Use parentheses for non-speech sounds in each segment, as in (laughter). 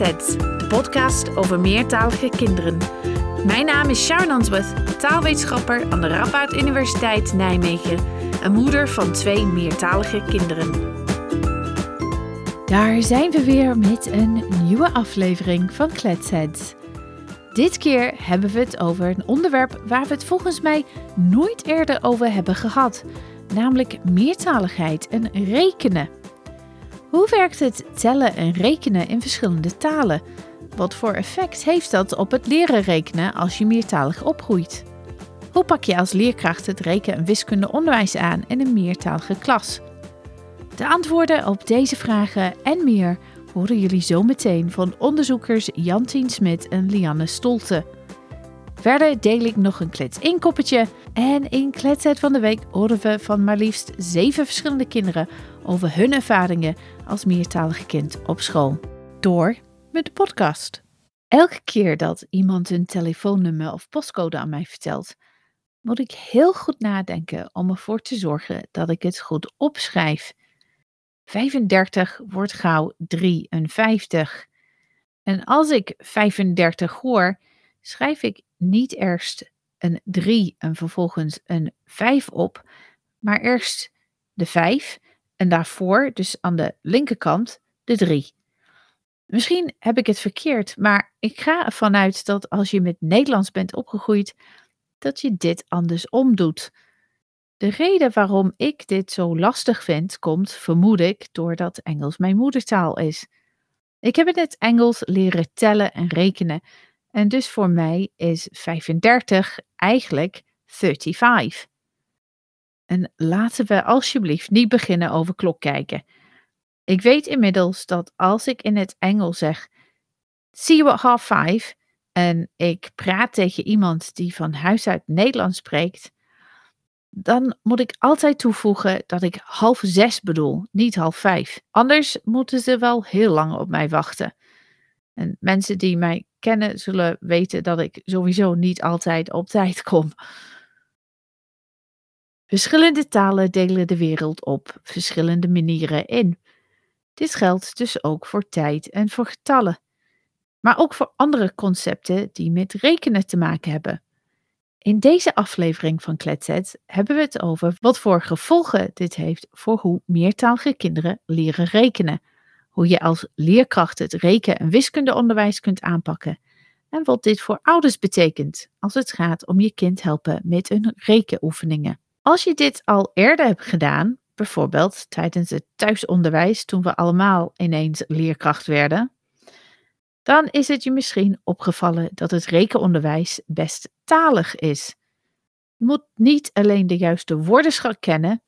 De podcast over meertalige kinderen. Mijn naam is Sharon Answorth, taalwetenschapper aan de Radboud Universiteit Nijmegen en moeder van twee meertalige kinderen. Daar zijn we weer met een nieuwe aflevering van Kletsets. Dit keer hebben we het over een onderwerp waar we het volgens mij nooit eerder over hebben gehad, namelijk meertaligheid en rekenen. Hoe werkt het tellen en rekenen in verschillende talen? Wat voor effect heeft dat op het leren rekenen als je meertalig opgroeit? Hoe pak je als leerkracht het reken- en wiskundeonderwijs aan in een meertalige klas? De antwoorden op deze vragen en meer horen jullie zo meteen van onderzoekers Jantien Smit en Lianne Stolte. Verder deel ik nog een klets in koppetje en in Kletset van de Week horen we van maar liefst zeven verschillende kinderen over hun ervaringen als meertalige kind op school. Door met de podcast. Elke keer dat iemand een telefoonnummer of postcode aan mij vertelt, moet ik heel goed nadenken om ervoor te zorgen dat ik het goed opschrijf. 35 wordt gauw 53. En als ik 35 hoor, schrijf ik niet eerst een 3 en vervolgens een 5 op, maar eerst de 5 en daarvoor, dus aan de linkerkant, de 3. Misschien heb ik het verkeerd, maar ik ga ervan uit dat als je met Nederlands bent opgegroeid, dat je dit andersom doet. De reden waarom ik dit zo lastig vind, komt, vermoed ik, doordat Engels mijn moedertaal is. Ik heb in het Engels leren tellen en rekenen, en dus voor mij is 35 eigenlijk 35. En laten we alsjeblieft niet beginnen over klok kijken. Ik weet inmiddels dat als ik in het Engels zeg, see you at half five, en ik praat tegen iemand die van huis uit Nederlands spreekt, dan moet ik altijd toevoegen dat ik half zes bedoel, niet half vijf. Anders moeten ze wel heel lang op mij wachten. En mensen die mij kennen zullen weten dat ik sowieso niet altijd op tijd kom. Verschillende talen delen de wereld op verschillende manieren in. Dit geldt dus ook voor tijd en voor getallen, maar ook voor andere concepten die met rekenen te maken hebben. In deze aflevering van Kletset hebben we het over wat voor gevolgen dit heeft voor hoe meertalige kinderen leren rekenen, hoe je als leerkracht het reken- en wiskundeonderwijs kunt aanpakken en wat dit voor ouders betekent als het gaat om je kind helpen met hun rekenoefeningen. Als je dit al eerder hebt gedaan, bijvoorbeeld tijdens het thuisonderwijs toen we allemaal ineens leerkracht werden, dan is het je misschien opgevallen dat het rekenonderwijs best talig is. Je moet niet alleen de juiste woordenschat kennen,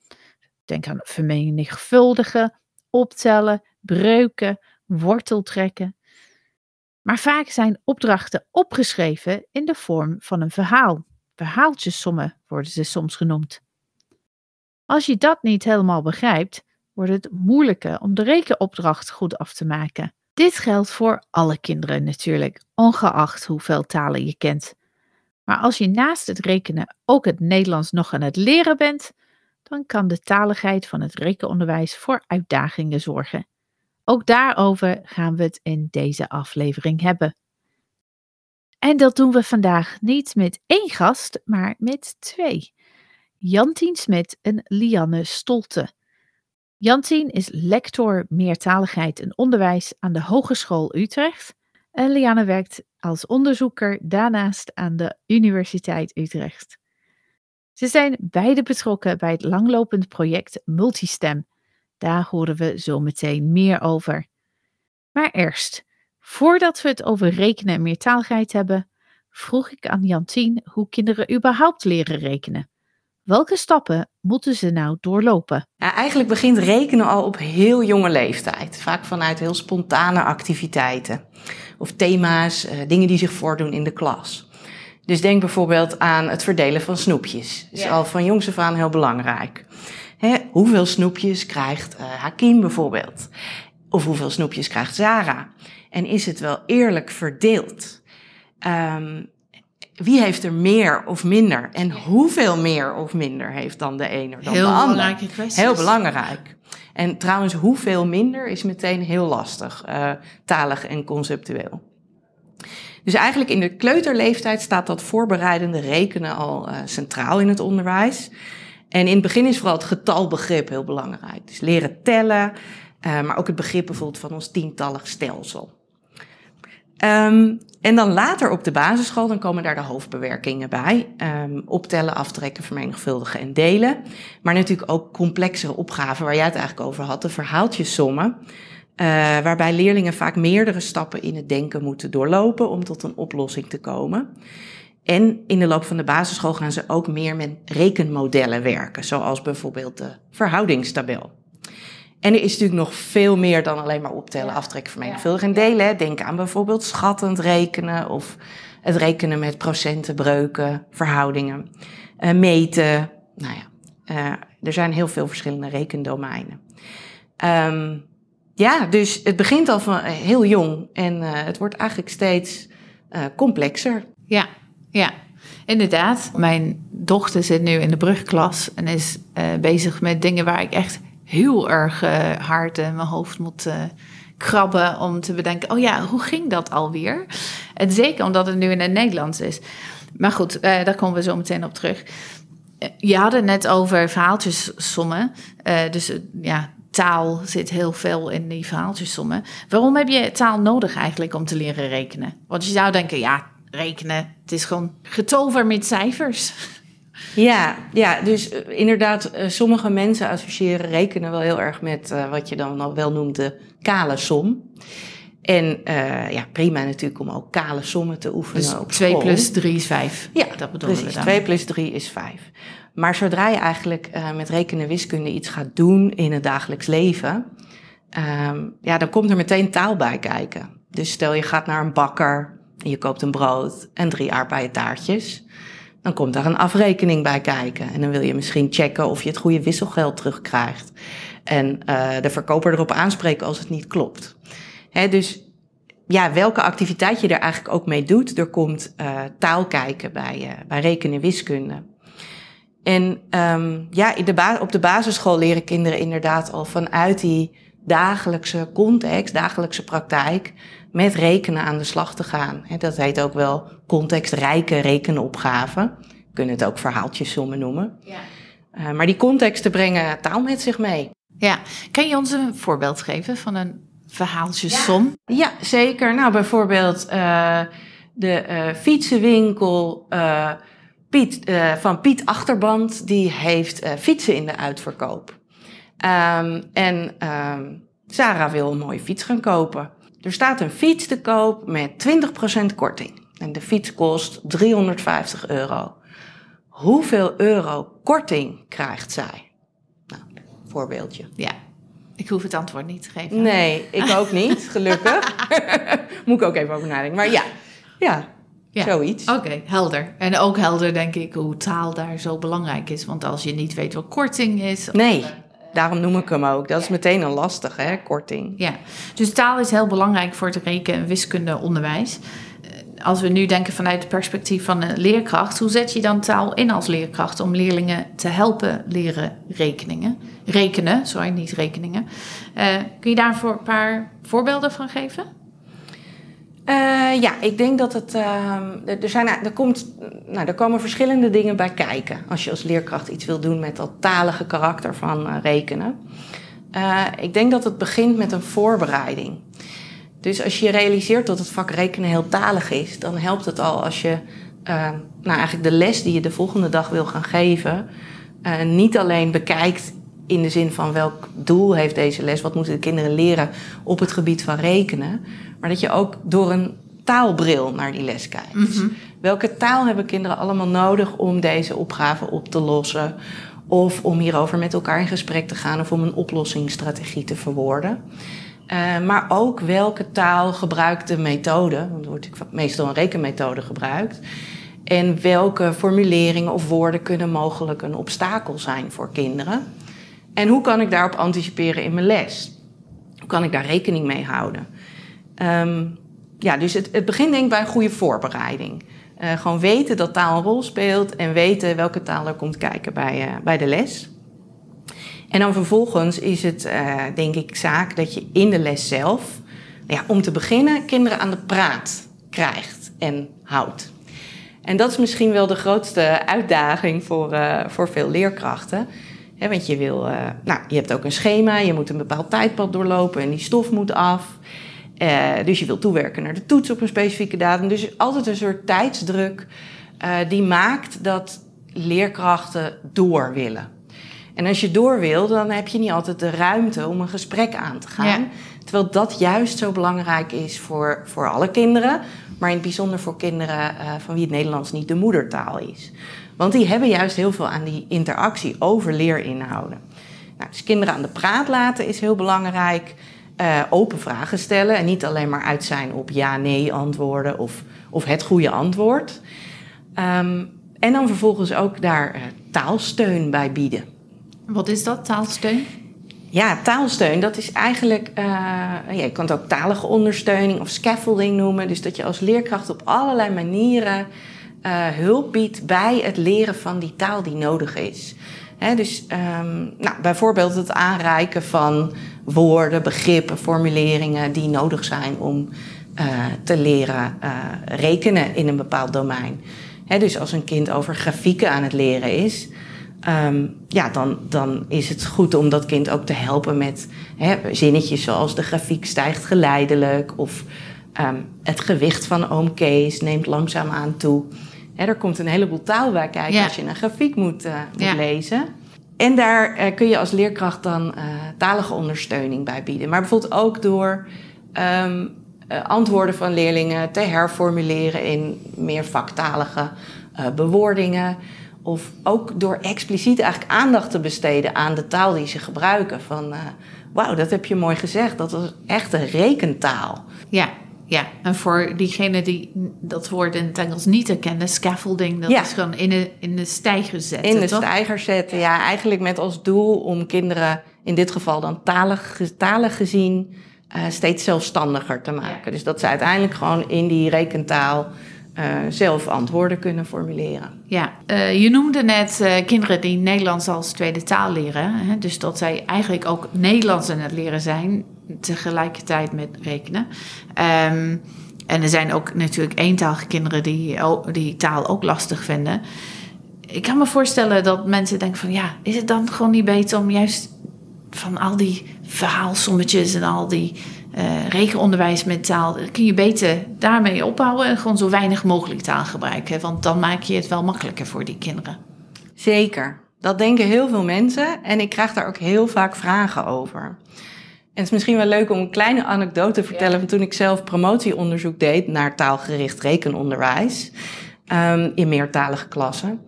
denk aan vermenigvuldigen, optellen, breuken, worteltrekken, maar vaak zijn opdrachten opgeschreven in de vorm van een verhaal. Verhaaltjessommen worden ze soms genoemd. Als je dat niet helemaal begrijpt, wordt het moeilijker om de rekenopdracht goed af te maken. Dit geldt voor alle kinderen natuurlijk, ongeacht hoeveel talen je kent. Maar als je naast het rekenen ook het Nederlands nog aan het leren bent, dan kan de taligheid van het rekenonderwijs voor uitdagingen zorgen. Ook daarover gaan we het in deze aflevering hebben. En dat doen we vandaag niet met één gast, maar met twee. Jantien Smit en Lianne Stolte. Jantien is lector meertaligheid en onderwijs aan de Hogeschool Utrecht. En Lianne werkt als onderzoeker daarnaast aan de Universiteit Utrecht. Ze zijn beide betrokken bij het langlopend project Multistem. Daar horen we zo meteen meer over. Maar eerst, voordat we het over rekenen en meertaligheid hebben, vroeg ik aan Jantien hoe kinderen überhaupt leren rekenen. Welke stappen moeten ze nou doorlopen? Ja, eigenlijk begint rekenen al op heel jonge leeftijd. Vaak vanuit heel spontane activiteiten. Of thema's, eh, dingen die zich voordoen in de klas. Dus denk bijvoorbeeld aan het verdelen van snoepjes. Dat is al van jongs af aan heel belangrijk. Hè, hoeveel snoepjes krijgt uh, Hakim bijvoorbeeld? Of hoeveel snoepjes krijgt Zara? En is het wel eerlijk verdeeld? Um, wie heeft er meer of minder? En hoeveel meer of minder heeft dan de ene dan Heel de ander? belangrijke. Heel belangrijk. En trouwens, hoeveel minder is meteen heel lastig, uh, talig en conceptueel. Dus eigenlijk in de kleuterleeftijd staat dat voorbereidende rekenen al uh, centraal in het onderwijs. En in het begin is vooral het getalbegrip heel belangrijk. Dus leren tellen, uh, maar ook het begrip bijvoorbeeld van ons tientallig stelsel. Um, en dan later op de basisschool, dan komen daar de hoofdbewerkingen bij. Um, optellen, aftrekken, vermenigvuldigen en delen. Maar natuurlijk ook complexere opgaven waar jij het eigenlijk over had, de verhaaltjesommen. Uh, waarbij leerlingen vaak meerdere stappen in het denken moeten doorlopen om tot een oplossing te komen. En in de loop van de basisschool gaan ze ook meer met rekenmodellen werken, zoals bijvoorbeeld de verhoudingstabel. En er is natuurlijk nog veel meer dan alleen maar optellen, aftrekken, vermenigvuldigen en delen. Denk aan bijvoorbeeld schattend rekenen of het rekenen met procenten, breuken, verhoudingen. Uh, meten, nou ja, uh, er zijn heel veel verschillende rekendomeinen. Um, ja, dus het begint al van heel jong en uh, het wordt eigenlijk steeds complexer. Ja, ja. Inderdaad, mijn dochter zit nu in de brugklas en is bezig met dingen waar ik echt heel erg uh, hard in mijn hoofd moet uh, krabben om te bedenken: oh ja, hoe ging dat alweer? En zeker omdat het nu in het Nederlands is. Maar goed, daar komen we zo meteen op terug. Je had het net over verhaaltjessommen. dus ja, taal zit heel veel in die verhaaltjessommen. Waarom heb je taal nodig eigenlijk om te leren rekenen? Want je zou denken, ja, rekenen, het is gewoon getover met cijfers. Ja, ja dus uh, inderdaad, uh, sommige mensen associëren rekenen wel heel erg met uh, wat je dan wel noemt de kale som. En ja, prima natuurlijk om ook kale sommen te oefenen dus op 2 plus 3 is 5. Ja, dat bedoelen precies, we dan. 2 plus 3 is 5. Maar zodra je eigenlijk met rekenen wiskunde iets gaat doen in het dagelijks leven, um, ja, dan komt er meteen taal bij kijken. Dus stel je gaat naar een bakker en je koopt een brood en drie aardbeientaartjes dan komt daar een afrekening bij kijken. En dan wil je misschien checken of je het goede wisselgeld terugkrijgt. En uh, de verkoper erop aanspreken als het niet klopt. Hè, dus ja, welke activiteit je er eigenlijk ook mee doet, er komt uh, taal kijken bij, uh, bij rekenen wiskunde. En um, ja, in op de basisschool leren kinderen inderdaad al vanuit die dagelijkse context, dagelijkse praktijk, met rekenen aan de slag te gaan. Dat heet ook wel contextrijke rekenopgaven. We kunnen het ook verhaaltjessommen noemen. Ja. Uh, maar die contexten brengen taal met zich mee. Ja, kan je ons een voorbeeld geven van een verhaaltjessom? Ja, ja zeker. Nou, bijvoorbeeld uh, de uh, fietsenwinkel Piet, van Piet Achterband, die heeft fietsen in de uitverkoop. Um, en um, Sarah wil een mooie fiets gaan kopen. Er staat een fiets te koop met 20% korting. En de fiets kost 350 euro. Hoeveel euro korting krijgt zij? Nou, voorbeeldje. Ja, ik hoef het antwoord niet te geven. Nee, ik ook niet, (laughs) gelukkig. (laughs) Moet ik ook even over nadenken. Maar ja, ja, ja. zoiets. Oké, helder. En ook helder denk ik hoe taal daar zo belangrijk is. Want als je niet weet wat korting is... Nee. Daarom noem ik hem ook. Dat is meteen een lastig, hè, korting. Ja, dus taal is heel belangrijk voor het reken- en wiskundeonderwijs. Eh, als we nu denken vanuit het perspectief van een leerkracht, hoe zet je dan taal in als leerkracht om leerlingen te helpen leren rekeningen? Rekenen, sorry, niet rekeningen. Uh, kun je daar een paar voorbeelden van geven? Uh, ja, ik denk dat het. Uh, er, zijn, er, komt, nou, er komen verschillende dingen bij kijken. Als je als leerkracht iets wil doen met dat talige karakter van uh, rekenen. Uh, ik denk dat het begint met een voorbereiding. Dus als je realiseert dat het vak rekenen heel talig is, dan helpt het al als je nou, eigenlijk de les die je de volgende dag wil gaan geven, niet alleen bekijkt in de zin van welk doel heeft deze les, wat moeten de kinderen leren op het gebied van rekenen, maar dat je ook door een taalbril naar die les kijkt. Mhm. welke taal hebben kinderen allemaal nodig om deze opgave op te lossen? Of om hierover met elkaar in gesprek te gaan of om een oplossingsstrategie te verwoorden. Uh, maar ook welke taal gebruikt de methode, want er wordt meestal een rekenmethode gebruikt. En welke formuleringen of woorden kunnen mogelijk een obstakel zijn voor kinderen. En hoe kan ik daarop anticiperen in mijn les? Hoe kan ik daar rekening mee houden? Um, ja, dus het, het begint denk ik bij een goede voorbereiding. Uh, gewoon weten dat taal een rol speelt en weten welke taal er komt kijken bij, uh, bij de les. En dan vervolgens is het, denk ik, zaak dat je in de les zelf, ja, om te beginnen, kinderen aan de praat krijgt en houdt. En dat is misschien wel de grootste uitdaging voor, voor veel leerkrachten want je, wil, uh, nou, je hebt ook een schema, je moet een bepaald tijdpad doorlopen en die stof moet af. Uh, dus je wil toewerken naar de toets op een specifieke datum. Dus altijd een soort tijdsdruk uh, die maakt dat leerkrachten door willen. En als je door wil, dan heb je niet altijd de ruimte om een gesprek aan te gaan. Ja. Terwijl dat juist zo belangrijk is voor, voor alle kinderen, maar in het bijzonder voor kinderen van wie het Nederlands niet de moedertaal is. Want die hebben juist heel veel aan die interactie over leerinhouden. Nou, dus kinderen aan de praat laten is heel belangrijk. Uh, open vragen stellen en niet alleen maar uit zijn op ja-nee antwoorden of, of het goede antwoord. Um, en dan vervolgens ook daar uh, taalsteun bij bieden. Wat is dat, taalsteun? Ja, taalsteun, dat is eigenlijk, uh, ja, je kan het ook talige ondersteuning of scaffolding noemen. Dus dat je als leerkracht op allerlei manieren uh, hulp biedt bij het leren van die taal die nodig is. dus um, nou, bijvoorbeeld het aanreiken van woorden, begrippen, formuleringen die nodig zijn om uh, te leren uh, rekenen in een bepaald domein. dus als een kind over grafieken aan het leren is, um, ja, dan, dan is het goed om dat kind ook te helpen met zinnetjes zoals de grafiek stijgt geleidelijk of um, het gewicht van oom Kees neemt langzaam aan er komt een heleboel taal bij kijken als je een grafiek moet, uh, moet lezen. En daar uh, kun je als leerkracht dan uh, talige ondersteuning bij bieden. Maar bijvoorbeeld ook door um, antwoorden van leerlingen te herformuleren in meer vaktalige bewoordingen. Of ook door expliciet eigenlijk aandacht te besteden aan de taal die ze gebruiken. Van wauw, dat heb je mooi gezegd. Dat was echt een rekentaal. Ja, ja, en voor diegenen die dat woord in het Engels niet herkennen, scaffolding, dat is gewoon in de, in de stijger zetten. In de toch? stijger zetten, ja. Eigenlijk met als doel om kinderen, in dit geval dan talig, talig gezien, uh, steeds zelfstandiger te maken. Dus dat ze uiteindelijk gewoon in die rekentaal uh, zelf antwoorden kunnen formuleren. Ja, uh, je noemde net uh, kinderen die Nederlands als tweede taal leren. Hè? Dus dat zij eigenlijk ook Nederlands aan het leren zijn tegelijkertijd met rekenen. Um, en er zijn ook natuurlijk eentalige kinderen die die taal ook lastig vinden. Ik kan me voorstellen dat mensen denken van ja, is het dan gewoon niet beter om juist van al die verhaalsommetjes en al die uh, rekenonderwijs met taal, kun je beter daarmee ophouden en gewoon zo weinig mogelijk taal gebruiken. Want dan maak je het wel makkelijker voor die kinderen. Zeker. Dat denken heel veel mensen en ik krijg daar ook heel vaak vragen over. En het is misschien wel leuk om een kleine anekdote te vertellen van toen ik zelf promotieonderzoek deed naar taalgericht rekenonderwijs um, in meertalige klassen.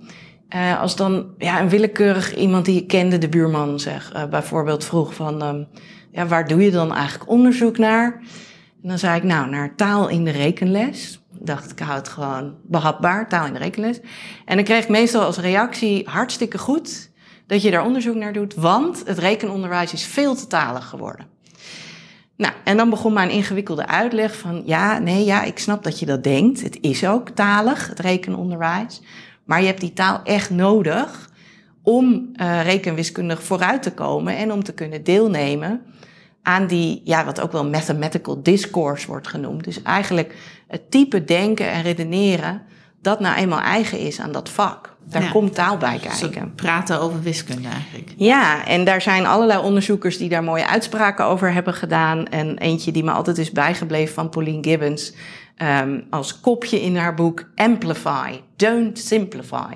Uh, als dan ja, een willekeurig iemand die je kende, de buurman, zeg, uh, bijvoorbeeld vroeg van, um, ja, waar doe je dan eigenlijk onderzoek naar? En dan zei ik, nou, naar taal in de rekenles. Dacht, ik hou het gewoon behapbaar, taal in de rekenles. En dan kreeg ik meestal als reactie, hartstikke goed dat je daar onderzoek naar doet, want het rekenonderwijs is veel te talig geworden. Nou, en dan begon mijn ingewikkelde uitleg van, ja, nee, ja, ik snap dat je dat denkt. Het is ook talig, het rekenonderwijs. Maar je hebt die taal echt nodig om uh, rekenwiskundig vooruit te komen en om te kunnen deelnemen aan die, ja, wat ook wel mathematical discourse wordt genoemd. Dus eigenlijk het type denken en redeneren dat nou eenmaal eigen is aan dat vak. Daar komt taal bij kijken. praten over wiskunde eigenlijk. Ja, en daar zijn allerlei onderzoekers die daar mooie uitspraken over hebben gedaan. En eentje die me altijd is bijgebleven van Pauline Gibbons. Um, als kopje in haar boek Amplify, Don't Simplify.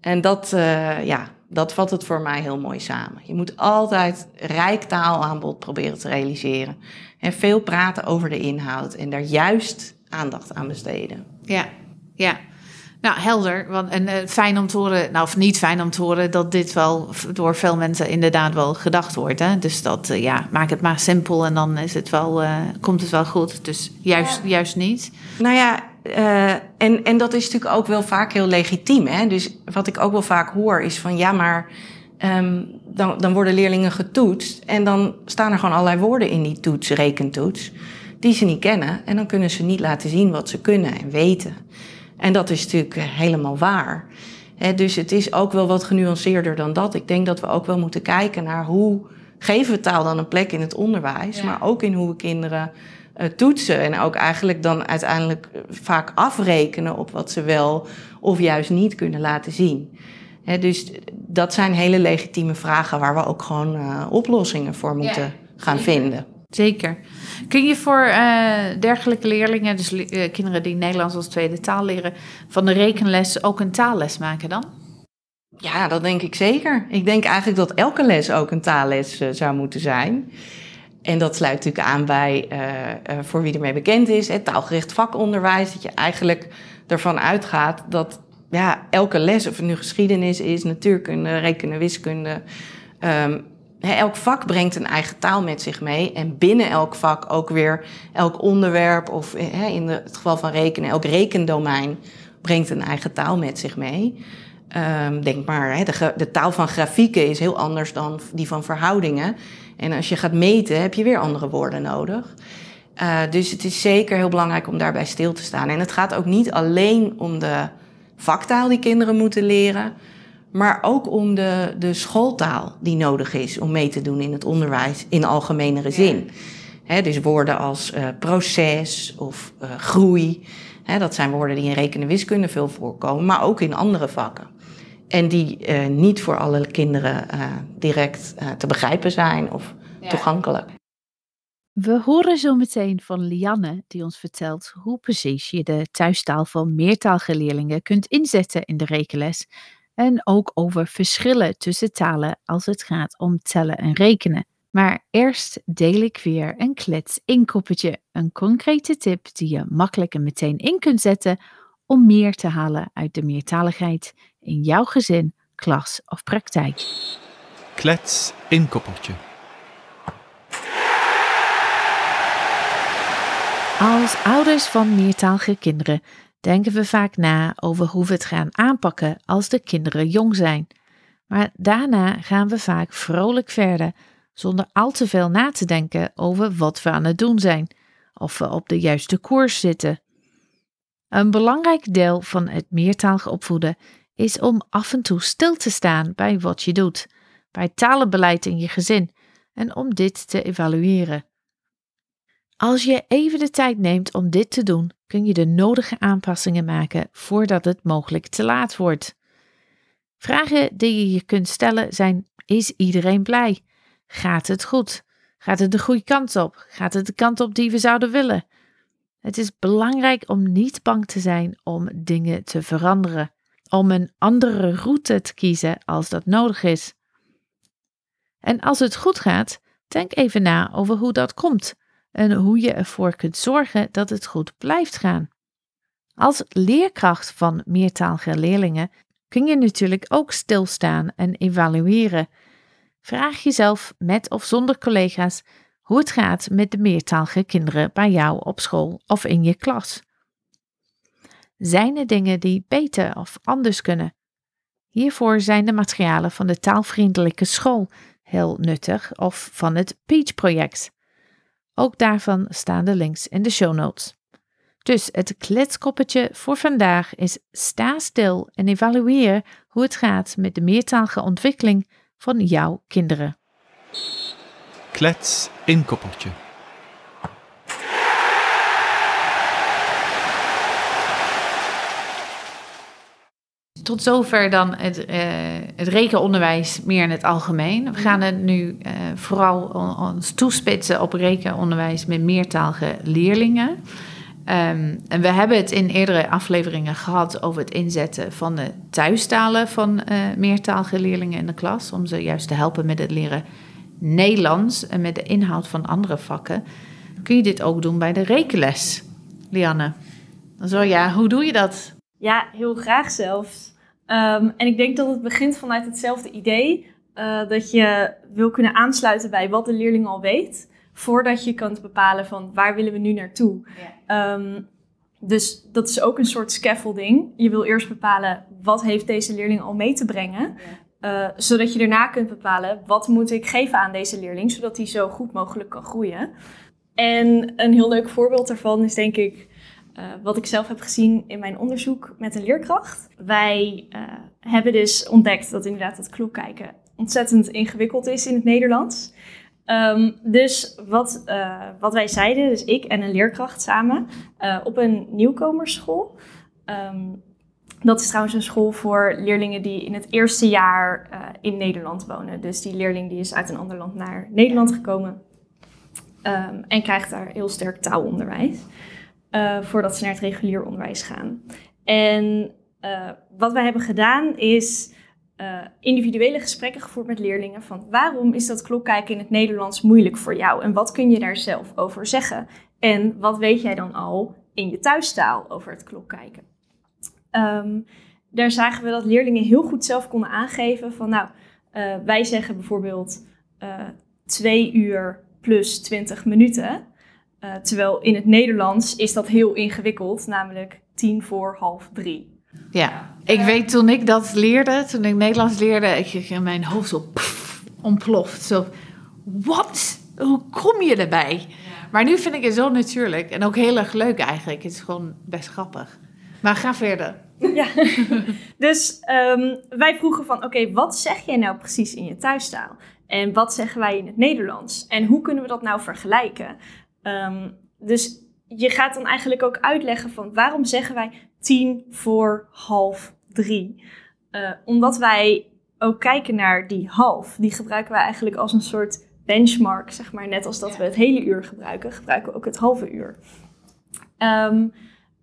En dat, uh, ja, dat vat het voor mij heel mooi samen. Je moet altijd rijk taalaanbod proberen te realiseren. En veel praten over de inhoud en daar juist aandacht aan besteden. Ja, ja. Nou, helder. Want, en uh, fijn om te horen, nou of niet fijn om te horen, dat dit wel door veel mensen inderdaad wel gedacht wordt. Hè? Dus dat, uh, ja, maak het maar simpel en dan is het wel, uh, komt het wel goed. Dus juist, ja. juist niet. Nou ja, en, en dat is natuurlijk ook wel vaak heel legitiem. Hè? Dus wat ik ook wel vaak hoor is van ja, maar um, dan, dan worden leerlingen getoetst en dan staan er gewoon allerlei woorden in die toets, rekentoets, die ze niet kennen. En dan kunnen ze niet laten zien wat ze kunnen en weten. En dat is natuurlijk helemaal waar. dus het is ook wel wat genuanceerder dan dat. Ik denk dat we ook wel moeten kijken naar hoe geven we taal dan een plek in het onderwijs, maar ook in hoe we kinderen uh, toetsen. En ook eigenlijk dan uiteindelijk vaak afrekenen op wat ze wel of juist niet kunnen laten zien. dus dat zijn hele legitieme vragen waar we ook gewoon uh, oplossingen voor moeten gaan vinden. Zeker. Kun je voor uh, dergelijke leerlingen, dus uh, kinderen die Nederlands als tweede taal leren, van de rekenles ook een taalles maken dan? Ja, dat denk ik zeker. Ik denk eigenlijk dat elke les ook een taalles uh, zou moeten zijn. En dat sluit natuurlijk aan bij, voor wie ermee bekend is, het taalgericht vakonderwijs. Dat je eigenlijk ervan uitgaat dat ja, elke les, of het nu geschiedenis is, natuurkunde, rekenen, wiskunde, um, elk vak brengt een eigen taal met zich mee. En binnen elk vak ook weer elk onderwerp, of in het geval van rekenen, elk rekendomein brengt een eigen taal met zich mee. Um, denk maar, de, taal van grafieken is heel anders dan die van verhoudingen. En als je gaat meten, heb je weer andere woorden nodig. Uh, dus het is zeker heel belangrijk om daarbij stil te staan. En het gaat ook niet alleen om de vaktaal die kinderen moeten leren maar ook om de, de schooltaal die nodig is om mee te doen in het onderwijs in algemenere zin. dus woorden als uh, proces of uh, groei, dat zijn woorden die in rekenen wiskunde veel voorkomen, maar ook in andere vakken. En die uh, niet voor alle kinderen direct te begrijpen zijn of ja. toegankelijk. We horen zo meteen van Lianne, die ons vertelt hoe precies je de thuistaal van meertalige leerlingen kunt inzetten in de rekenles en ook over verschillen tussen talen als het gaat om tellen en rekenen. Maar eerst deel ik weer een klets inkoppertje, een concrete tip die je makkelijk en meteen in kunt zetten om meer te halen uit de meertaligheid in jouw gezin, klas of praktijk. Klets inkoppertje. Als ouders van meertalige kinderen denken we vaak na over hoe we het gaan aanpakken als de kinderen jong zijn. Maar daarna gaan we vaak vrolijk verder, zonder al te veel na te denken over wat we aan het doen zijn, of we op de juiste koers zitten. Een belangrijk deel van het meertalig opvoeden is om af en toe stil te staan bij wat je doet, bij talenbeleid in je gezin en om dit te evalueren. Als je even de tijd neemt om dit te doen, kun je de nodige aanpassingen maken voordat het mogelijk te laat wordt. Vragen die je je kunt stellen zijn: is iedereen blij? Gaat het goed? Gaat het de goede kant op? Gaat het de kant op die we zouden willen? Het is belangrijk om niet bang te zijn om dingen te veranderen, om een andere route te kiezen als dat nodig is. En als het goed gaat, denk even na over hoe dat komt en hoe je ervoor kunt zorgen dat het goed blijft gaan. Als leerkracht van meertalige leerlingen kun je natuurlijk ook stilstaan en evalueren. Vraag jezelf met of zonder collega's hoe het gaat met de meertalige kinderen bij jou op school of in je klas. Zijn er dingen die beter of anders kunnen? Hiervoor zijn de materialen van de taalvriendelijke school heel nuttig of van het Peach-project. Ook daarvan staan de links in de show notes. Dus het kletskoppetje voor vandaag is sta stil en evalueer hoe het gaat met de meertalige ontwikkeling van jouw kinderen. Klets inkoppertje. Tot zover dan het, uh, het rekenonderwijs meer in het algemeen. We gaan het nu uh, vooral ons toespitsen op rekenonderwijs met meertalige leerlingen. Um, en we hebben het in eerdere afleveringen gehad over het inzetten van de thuistalen van uh, meertalige leerlingen in de klas. Om ze juist te helpen met het leren Nederlands en met de inhoud van andere vakken. Kun je dit ook doen bij de rekenles, Lianne? Zo ja, hoe doe je dat? Ja, heel graag zelfs. Um, en ik denk dat het begint vanuit hetzelfde idee. Uh, dat je wil kunnen aansluiten bij wat de leerling al weet. Voordat je kunt bepalen van waar willen we nu naartoe. Ja. Um, dus dat is ook een soort scaffolding. Je wil eerst bepalen wat heeft deze leerling al mee te brengen. Ja. Uh, zodat je daarna kunt bepalen wat moet ik geven aan deze leerling. Zodat hij zo goed mogelijk kan groeien. En een heel leuk voorbeeld daarvan is denk ik eh, wat ik zelf heb gezien in mijn onderzoek met een leerkracht. Wij uh, hebben dus ontdekt dat inderdaad het klokkijken ontzettend ingewikkeld is in het Nederlands. Um, dus wat, uh, wat wij zeiden, dus ik en een leerkracht samen, op een nieuwkomersschool. Um, dat is trouwens een school voor leerlingen die in het eerste jaar in Nederland wonen. Dus die leerling die is uit een ander land naar Nederland gekomen. Um, en krijgt daar heel sterk taalonderwijs. Uh, voordat ze naar het regulier onderwijs gaan. En uh, wat wij hebben gedaan is uh, individuele gesprekken gevoerd met leerlingen van waarom is dat klokkijken in het Nederlands moeilijk voor jou en wat kun je daar zelf over zeggen? En wat weet jij dan al in je thuistaal over het klokkijken? Um, daar zagen we dat leerlingen heel goed zelf konden aangeven van nou, wij zeggen bijvoorbeeld twee uur plus 20 minuten. Uh, terwijl in het Nederlands is dat heel ingewikkeld, namelijk tien voor half drie. Ja, ik weet toen ik dat leerde, toen ik Nederlands leerde, ik in mijn hoofd zo pff, ontploft. Zo, wat? Hoe kom je erbij? Maar nu vind ik het zo natuurlijk en ook heel erg leuk eigenlijk. Het is gewoon best grappig. Maar ga verder. Ja, (laughs) dus um, wij vroegen van, oké, wat zeg jij nou precies in je thuistaal? En wat zeggen wij in het Nederlands? En hoe kunnen we dat nou vergelijken? Um, dus je gaat dan eigenlijk ook uitleggen van waarom zeggen wij tien voor half drie? Uh, omdat wij ook kijken naar die half. Die gebruiken wij eigenlijk als een soort benchmark, zeg maar. Net als dat we het hele uur gebruiken, gebruiken we ook het halve uur. Um,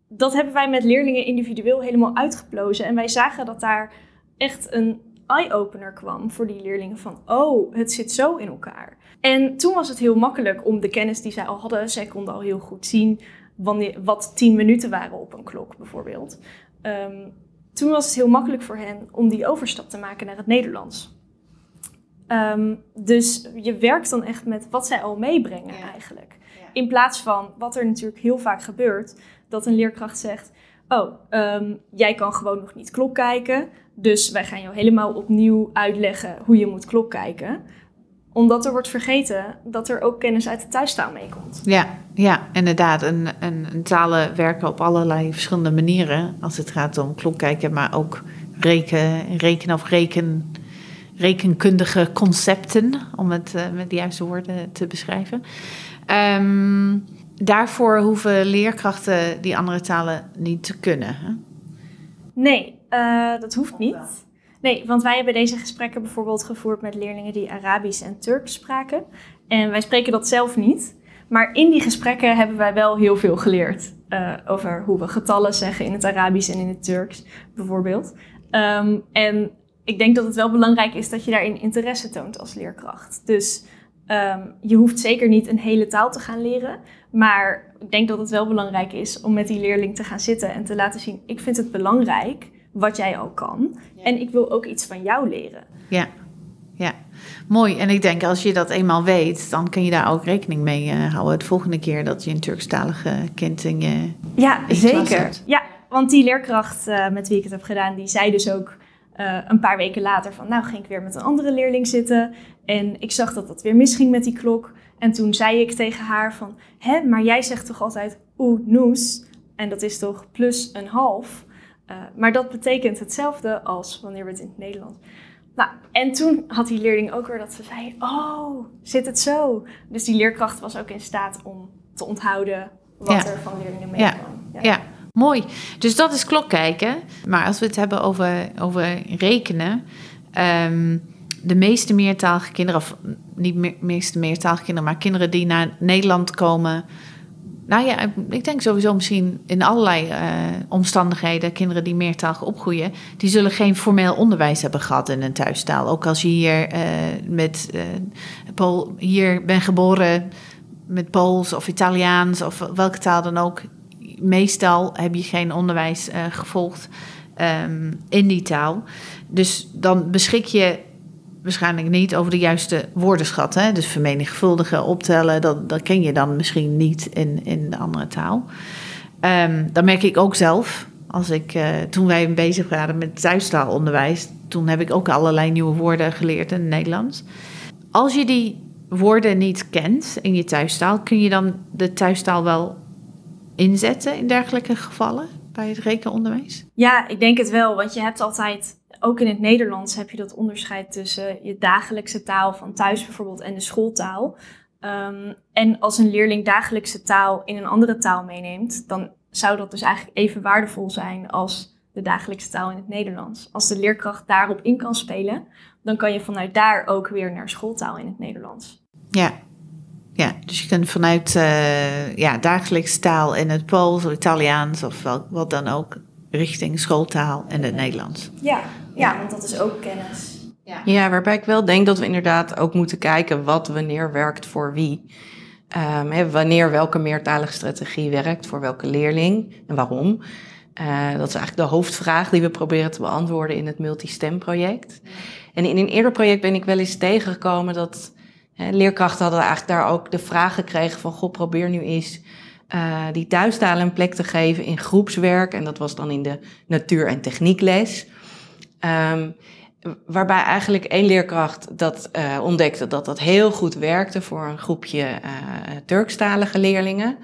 dat hebben wij met leerlingen individueel helemaal uitgeplozen. En wij zagen dat daar echt een eye-opener kwam voor die leerlingen van, oh, het zit zo in elkaar. En toen was het heel makkelijk om de kennis die zij al hadden, zij konden al heel goed zien wanneer, wat tien minuten waren op een klok bijvoorbeeld. Um, toen was het heel makkelijk voor hen om die overstap te maken naar het Nederlands. Um, dus je werkt dan echt met wat zij al meebrengen eigenlijk. Ja. In plaats van wat er natuurlijk heel vaak gebeurt, dat een leerkracht zegt: Oh, um, jij kan gewoon nog niet klok kijken. Dus wij gaan jou helemaal opnieuw uitleggen hoe je moet klok kijken omdat er wordt vergeten dat er ook kennis uit de thuistaal meekomt. Ja, ja, inderdaad. En, en, en, talen werken op allerlei verschillende manieren. Als het gaat om klokkijken, maar ook reken, rekenen of reken, rekenkundige concepten. Om het uh, met de juiste woorden te beschrijven. Um, daarvoor hoeven leerkrachten die andere talen niet te kunnen. Hè? Nee, uh, dat hoeft niet. Nee, want wij hebben deze gesprekken bijvoorbeeld gevoerd met leerlingen die Arabisch en Turks spraken. En wij spreken dat zelf niet. Maar in die gesprekken hebben wij wel heel veel geleerd. Uh, over hoe we getallen zeggen in het Arabisch en in het Turks, bijvoorbeeld. Um, en ik denk dat het wel belangrijk is dat je daarin interesse toont als leerkracht. Dus um, je hoeft zeker niet een hele taal te gaan leren. Maar ik denk dat het wel belangrijk is om met die leerling te gaan zitten en te laten zien: ik vind het belangrijk wat jij al kan. En ik wil ook iets van jou leren. Ja, ja. Mooi. En ik denk als je dat eenmaal weet, dan kun je daar ook rekening mee uh, houden. Het volgende keer dat je een Turkstalige kind in je. Ja, zeker. Ja, want die leerkracht uh, met wie ik het heb gedaan, die zei dus ook uh, een paar weken later van, nou ging ik weer met een andere leerling zitten. En ik zag dat dat weer misging met die klok. En toen zei ik tegen haar van, hè, maar jij zegt toch altijd oeh, noes? En dat is toch plus een half? Uh, maar dat betekent hetzelfde als wanneer we het in het Nederlands. Nou, en toen had die leerling ook weer dat ze zei: Oh, zit het zo? Dus die leerkracht was ook in staat om te onthouden wat er van leerlingen meekwam. Ja. ja. mooi. Dus dat is klokkijken. Maar als we het hebben over, over rekenen. Um, de meeste meertalige kinderen, of niet de meeste meertalige kinderen, maar kinderen die naar Nederland komen nou ja, ik denk sowieso misschien in allerlei uh, omstandigheden, kinderen die meertalig opgroeien, die zullen geen formeel onderwijs hebben gehad in een thuistaal. Ook als je hier uh, met Pool, hier bent geboren met Pools of Italiaans of welke taal dan ook. Meestal heb je geen onderwijs gevolgd um, in die taal. Dus dan beschik je waarschijnlijk niet over de juiste woordenschat. Hè? Dus vermenigvuldigen, optellen, dat, dat ken je dan misschien niet in, in de andere taal. Um, dat merk ik ook zelf. Als ik, uh, toen wij bezig waren met thuistaalonderwijs, toen heb ik ook allerlei nieuwe woorden geleerd in het Nederlands. Als je die woorden niet kent in je thuistaal, kun je dan de thuistaal wel inzetten in dergelijke gevallen bij het rekenonderwijs? Ja, ik denk het wel, want je hebt altijd, ook in het Nederlands heb je dat onderscheid tussen je dagelijkse taal van thuis bijvoorbeeld en de schooltaal. Ehm, en als een leerling dagelijkse taal in een andere taal meeneemt, dan zou dat dus eigenlijk even waardevol zijn als de dagelijkse taal in het Nederlands. Als de leerkracht daarop in kan spelen, dan kan je vanuit daar ook weer naar schooltaal in het Nederlands. Ja, ja dus je kunt vanuit uh, ja, dagelijkse taal in het Pools of Italiaans of wel, wat dan ook richting schooltaal en het Nederlands. Ja, ja, want dat is ook kennis. Ja. ja, waarbij ik wel denk dat we inderdaad ook moeten kijken wat wanneer werkt voor wie. Um, wanneer welke meertalige strategie werkt voor welke leerling en waarom. Uh, dat is eigenlijk de hoofdvraag die we proberen te beantwoorden in het Multistem project. En in een eerder project ben ik wel eens tegengekomen dat leerkrachten hadden eigenlijk daar ook de vraag gekregen van, goh, probeer nu eens uh, die thuistalen een plek te geven in groepswerk. En dat was dan in de natuur- en techniekles. Um, waarbij eigenlijk één leerkracht dat uh, ontdekte dat dat heel goed werkte voor een groepje uh, Turkstalige leerlingen.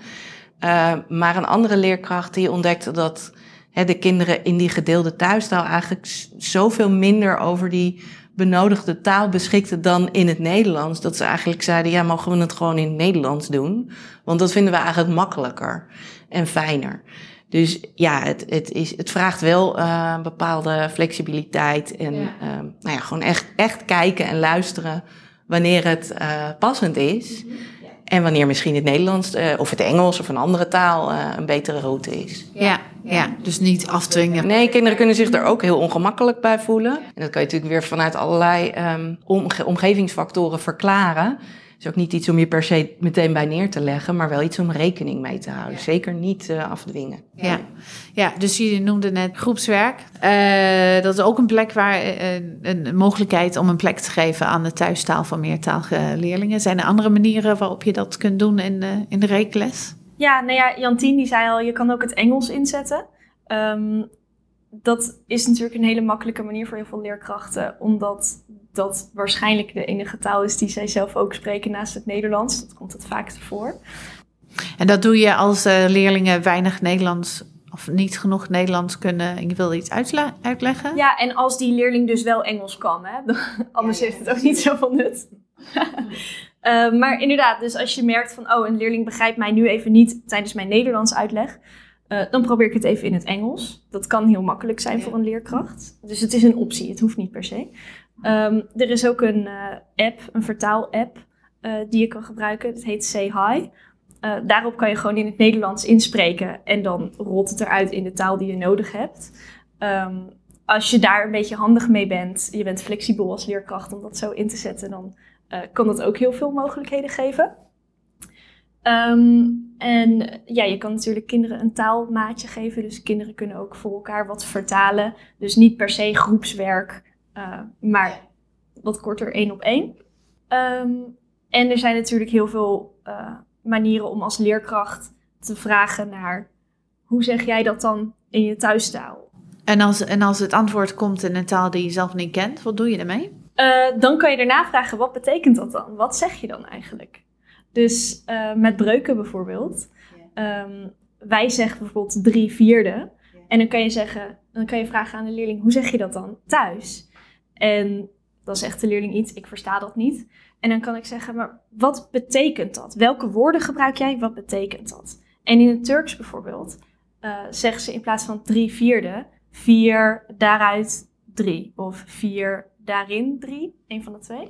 Uh, maar een andere leerkracht die ontdekte dat hè, de kinderen in die gedeelde thuistaal eigenlijk zoveel minder over die benodigde taal beschikten dan in het Nederlands. Dat ze eigenlijk zeiden, ja, mogen we het gewoon in het Nederlands doen? Want dat vinden we eigenlijk makkelijker en fijner. Dus ja, het, het, is, het vraagt wel uh, een bepaalde flexibiliteit. En ja. Uh, nou ja, gewoon echt, echt kijken en luisteren wanneer het uh, passend is. Mm -hmm. ja. En wanneer misschien het Nederlands uh, of het Engels of een andere taal een betere route is. Ja, ja, dus niet afdwingen. Nee, kinderen kunnen zich er ook heel ongemakkelijk bij voelen. En dat kan je natuurlijk weer vanuit allerlei um, omge omgevingsfactoren verklaren is ook niet iets om je per se meteen bij neer te leggen, maar wel iets om rekening mee te houden. Ja. Zeker niet uh, afdwingen. Ja. ja, dus je noemde net groepswerk. Uh, dat is ook een plek waar uh, een mogelijkheid om een plek te geven aan de thuistaal van meertalige leerlingen. Zijn er andere manieren waarop je dat kunt doen in, in de rekenles? Ja, nou ja, Jantien die zei al, je kan ook het Engels inzetten. Um, dat is natuurlijk een hele makkelijke manier voor heel veel leerkrachten, omdat dat waarschijnlijk de enige taal is die zij zelf ook spreken naast het Nederlands. Dat komt het vaakst voor. En dat doe je als uh, leerlingen weinig Nederlands of niet genoeg Nederlands kunnen en je wil iets uitleggen? Ja, en als die leerling dus wel Engels kan, hè? anders ja, ja. heeft het ook niet zoveel nut. uh, (laughs) maar inderdaad, dus als je merkt van, oh, een leerling begrijpt mij nu even niet tijdens mijn Nederlands uitleg, uh, dan probeer ik het even in het Engels. Dat kan heel makkelijk zijn ja. voor een leerkracht. Dus het is een optie, het hoeft niet per se. Um, er is ook een uh, app, een vertaal-app, uh, die je kan gebruiken. Dat heet Say Hi. Daarop kan je gewoon in het Nederlands inspreken en dan rolt het eruit in de taal die je nodig hebt. Um, als je daar een beetje handig mee bent, je bent flexibel als leerkracht om dat zo in te zetten, dan kan dat ook heel veel mogelijkheden geven. Um, en ja, je kan natuurlijk kinderen een taalmaatje geven. Dus kinderen kunnen ook voor elkaar wat vertalen. Dus niet per se groepswerk, uh, maar wat korter één op één. Um, en er zijn natuurlijk heel veel uh, manieren om als leerkracht te vragen naar hoe zeg jij dat dan in je thuistaal? En als, en als het antwoord komt in een taal die je zelf niet kent, wat doe je ermee? Uh, dan kan je daarna vragen, wat betekent dat dan? Wat zeg je dan eigenlijk? Dus uh, met breuken bijvoorbeeld. Yeah. Um, wij zeggen bijvoorbeeld drie vierde. Yeah. En dan kan je zeggen, dan kan je vragen aan de leerling, hoe zeg je dat dan thuis? En dan zegt de leerling iets, ik versta dat niet. En dan kan ik zeggen, maar wat betekent dat? Welke woorden gebruik jij? Wat betekent dat? En in het Turks bijvoorbeeld uh, zeggen ze in plaats van drie vierde, vier daaruit drie. Of vier daarin drie, een van de twee.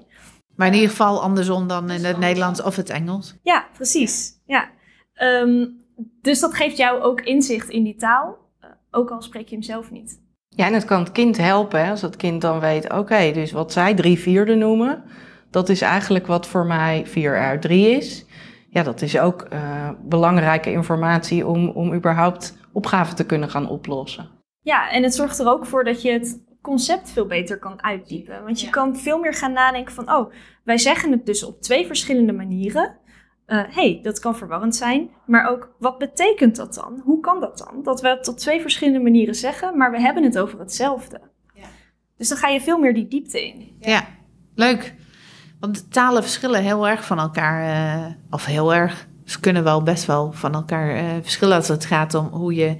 Maar in ieder geval andersom dan in het Nederlands of het Engels. Ja, precies. Ja. Um, dus dat geeft jou ook inzicht in die taal, uh, ook al spreek je hem zelf niet. Ja, en het kan het kind helpen hè, als het kind dan weet, oké, okay, dus wat zij drie vierde noemen, dat is eigenlijk wat voor mij 4R3 is. Ja, dat is ook uh, belangrijke informatie om, om überhaupt opgaven te kunnen gaan oplossen. Ja, en het zorgt er ook voor dat je het concept veel beter kan uitdiepen. Want je ja. kan veel meer gaan nadenken van, oh, wij zeggen het dus op twee verschillende manieren. Uh, hey, dat kan verwarrend zijn, maar ook wat betekent dat dan? Hoe kan dat dan? Dat we het op twee verschillende manieren zeggen, maar we hebben het over hetzelfde. Ja. Dus dan ga je veel meer die diepte in. Ja, leuk. Want talen verschillen heel erg van elkaar, uh, of heel erg Ze kunnen wel best wel van elkaar eh, verschillen als het gaat om hoe je,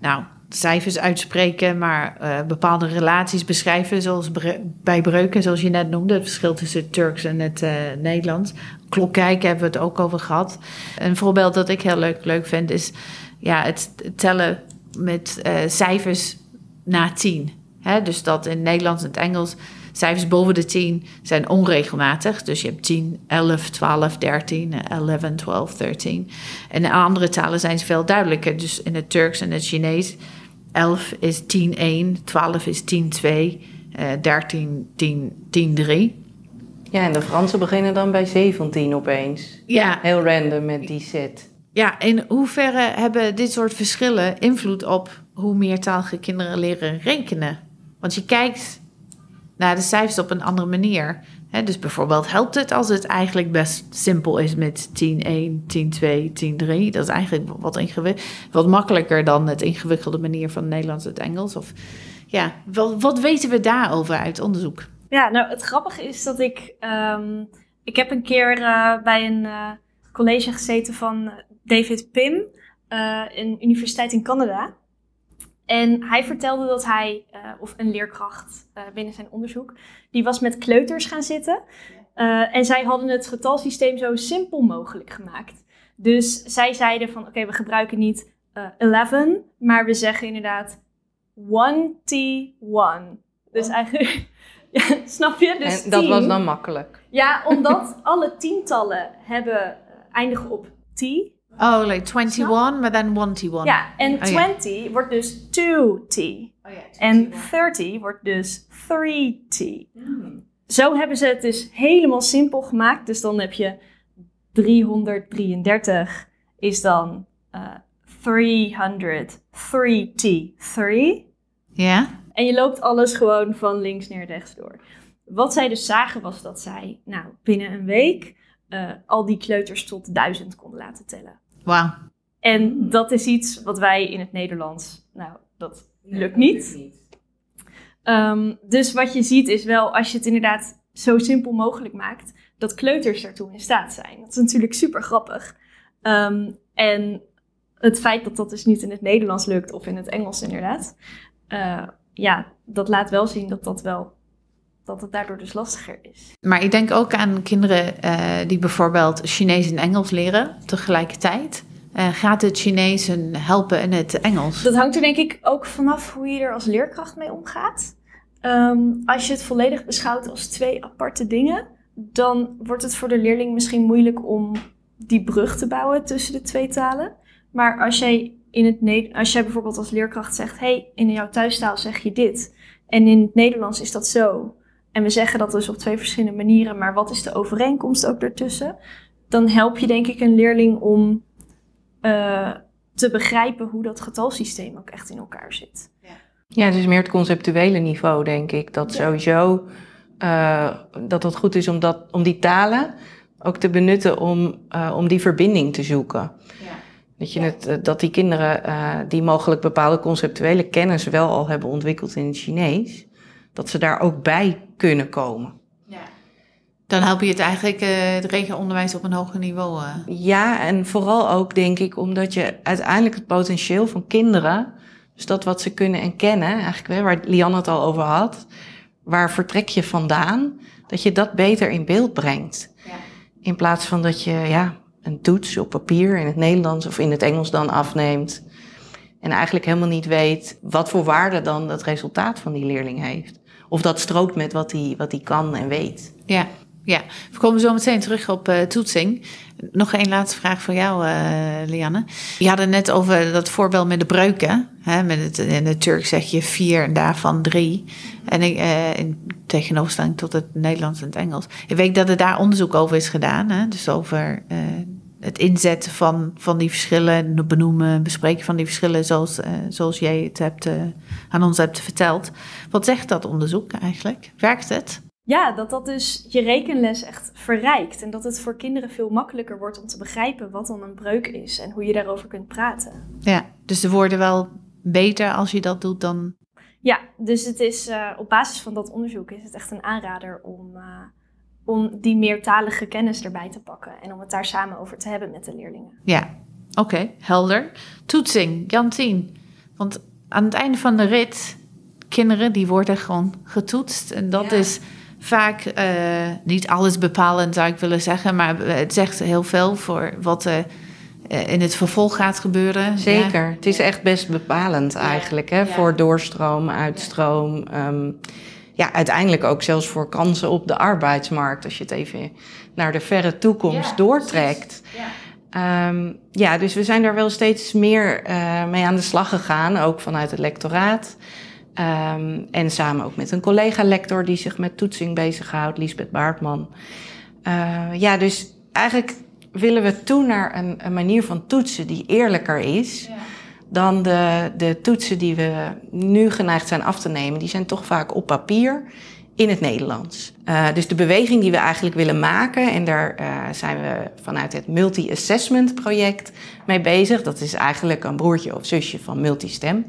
nou, cijfers uitspreken, maar eh, bepaalde relaties beschrijven, zoals bij breuken, zoals je net noemde, het verschil tussen het Turks en het eh, Nederlands. Klok kijken hebben we het ook over gehad. Een voorbeeld dat ik heel leuk, leuk vind is ja, het tellen met eh, cijfers na tien. Hè? Dus dat in Nederlands en het Engels cijfers boven de 10 zijn onregelmatig. Dus je hebt 10, 11, 12, 13, eh, 11, 12, 13. En in andere talen zijn ze veel duidelijker. Dus in het Turks en het Chinees 11 is 10, 1, 12 is 10, 2, eh 13, 10, 10, 3. Ja, en de Fransen beginnen dan bij 17 opeens. Ja, Heel random met die set. ja, in hoeverre hebben dit soort verschillen invloed op hoe meertalige kinderen leren rekenen? Want je kijkt naar de cijfers op een andere manier. Dus bijvoorbeeld helpt het als het eigenlijk best simpel is met 10, 1, 10, 2, 10, 3. Dat is eigenlijk wat, wat makkelijker dan het ingewikkelde manier van Nederlands het Engels. Of, ja, wat, wat weten we daarover uit onderzoek? Ja, nou het grappige is dat ik... ehm, ik heb een keer eh, bij een eh, college gezeten van David Pim. eh een universiteit in Canada. En hij vertelde dat hij, eh, of een leerkracht eh, binnen zijn onderzoek, die was met kleuters gaan zitten. Eh, en zij hadden het getalsysteem zo simpel mogelijk gemaakt. Dus zij zeiden van, oké, we gebruiken niet eh 11, maar we zeggen inderdaad 1T1. Dus eigenlijk, (laughs) ja, snap je? Dus en dat 10. was dan makkelijk. Ja, omdat (laughs) alle tientallen hebben, eindigen op T. Oh, like 21, maar dan 1T1. Ja, en Oh, ja. 20 wordt dus 2T. En 30 wordt dus 3T. Zo hebben ze het dus helemaal simpel gemaakt. Dus dan heb je 333 is dan eh 303T3. Ja? En je loopt alles gewoon van links naar rechts door. Wat zij dus zagen was dat zij nou, binnen een week eh, al die kleuters tot duizend konden laten tellen. Wauw. En dat is iets wat wij in het Nederlands, nou, dat lukt niet. Ehm, dus wat je ziet is wel, als je het inderdaad zo simpel mogelijk maakt, dat kleuters daartoe in staat zijn. Dat is natuurlijk super grappig. Ehm, en het feit dat dat dus niet in het Nederlands lukt, of in het Engels inderdaad, eh, ja, dat laat wel zien dat dat wel, dat het daardoor dus lastiger is. Maar ik denk ook aan kinderen eh, die bijvoorbeeld Chinees en Engels leren tegelijkertijd. Eh, gaat het Chinees hun helpen in het Engels? Dat hangt er denk ik ook vanaf hoe je er als leerkracht mee omgaat. Ehm, als je het volledig beschouwt als twee aparte dingen, dan wordt het voor de leerling misschien moeilijk om die brug te bouwen tussen de twee talen. Maar als jij, in het als jij bijvoorbeeld als leerkracht zegt: hey, in jouw thuistaal zeg je dit. En in het Nederlands is dat zo. En we zeggen dat dus op twee verschillende manieren, maar wat is de overeenkomst ook daartussen? Dan help je denk ik een leerling om eh, te begrijpen hoe dat getalsysteem ook echt in elkaar zit. Ja, dus meer het conceptuele niveau, denk ik. Dat Ja. sowieso eh, dat het goed is om, dat, om die talen ook te benutten om, eh, om die verbinding te zoeken. Dat, je het, dat die kinderen eh, die mogelijk bepaalde conceptuele kennis wel al hebben ontwikkeld in het Chinees, dat ze daar ook bij kunnen komen. Dan help je het eigenlijk eh, het regenonderwijs op een hoger niveau. eh. Ja, en vooral ook denk ik omdat je uiteindelijk het potentieel van kinderen, dus dat wat ze kunnen en kennen, eigenlijk waar Lianne het al over had, waar vertrek je vandaan, dat je dat beter in beeld brengt. In plaats van dat je ja, een toets op papier in het Nederlands of in het Engels dan afneemt. En eigenlijk helemaal niet weet wat voor waarde dan het resultaat van die leerling heeft. Of dat strookt met wat hij wat hij kan en weet. Ja, ja. We komen zo meteen terug op eh, toetsing. Nog één laatste vraag voor jou, eh, Lianne. Je had het net over dat voorbeeld met de breuken. Hè? Met het, in het Turk zeg je vier en daarvan drie. En ik, eh, in tegenoverstelling tot het Nederlands en het Engels. Ik weet dat er daar onderzoek over is gedaan. Hè? Dus over eh, het inzetten van, van die verschillen, het benoemen, bespreken van die verschillen, zoals, eh, zoals jij het hebt, eh, aan ons hebt verteld. Wat zegt dat onderzoek eigenlijk? Werkt het? Ja, dat dat dus je rekenles echt verrijkt. En dat het voor kinderen veel makkelijker wordt om te begrijpen wat dan een breuk is en hoe je daarover kunt praten. Ja, dus de woorden wel beter als je dat doet dan. Ja, dus het is eh, op basis van dat onderzoek is het echt een aanrader om, om die meertalige kennis erbij te pakken en om het daar samen over te hebben met de leerlingen. Ja, oké, helder. Toetsing, Jantien. Want aan het einde van de rit, kinderen die worden gewoon getoetst. En dat Ja. is vaak eh, niet alles bepalend, zou ik willen zeggen. Maar het zegt heel veel voor wat er eh, in het vervolg gaat gebeuren. Zeker. Ja. Het is echt best bepalend eigenlijk hè, Ja. voor doorstroom, uitstroom. ehm, ja, uiteindelijk ook zelfs voor kansen op de arbeidsmarkt. Als je het even naar de verre toekomst Ja, doortrekt. Ja. Ehm, ja, dus we zijn daar wel steeds meer eh, mee aan de slag gegaan, ook vanuit het lectoraat. Ehm, en samen ook met een collega-lector die zich met toetsing bezighoudt, Lisbeth Baartman. Eh, ja, dus eigenlijk willen we toe naar een, een manier van toetsen die eerlijker is dan de, de toetsen die we nu geneigd zijn af te nemen. Die zijn toch vaak op papier in het Nederlands. Eh, dus de beweging die we eigenlijk willen maken, en daar eh, zijn we vanuit het Multi-Assessment project mee bezig. Dat is eigenlijk een broertje of zusje van Multistem.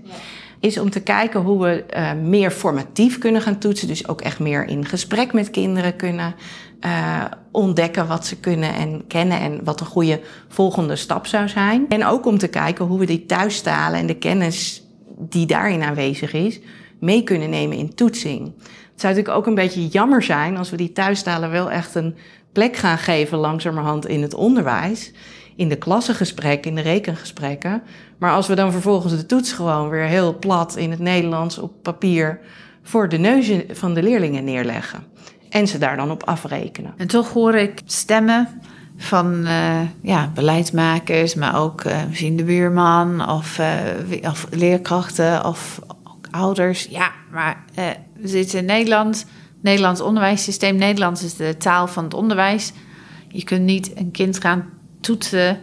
Is om te kijken hoe we eh, meer formatief kunnen gaan toetsen. Dus ook echt meer in gesprek met kinderen kunnen eh, ontdekken wat ze kunnen en kennen en wat een goede volgende stap zou zijn. En ook om te kijken hoe we die thuistalen en de kennis die daarin aanwezig is, mee kunnen nemen in toetsing. Het zou natuurlijk ook een beetje jammer zijn als we die thuistalen wel echt een plek gaan geven langzamerhand in het onderwijs. In de klassengesprekken, in de rekengesprekken. Maar als we dan vervolgens de toets gewoon weer heel plat in het Nederlands op papier voor de neuzen van de leerlingen neerleggen. En ze daar dan op afrekenen. En toch hoor ik stemmen van eh, ja, beleidsmakers, maar ook eh, misschien de buurman of, eh, of leerkrachten of ook ouders. Ja, maar we zitten in Nederland, Nederlands onderwijssysteem. Nederlands is de taal van het onderwijs. Je kunt niet een kind gaan toetsen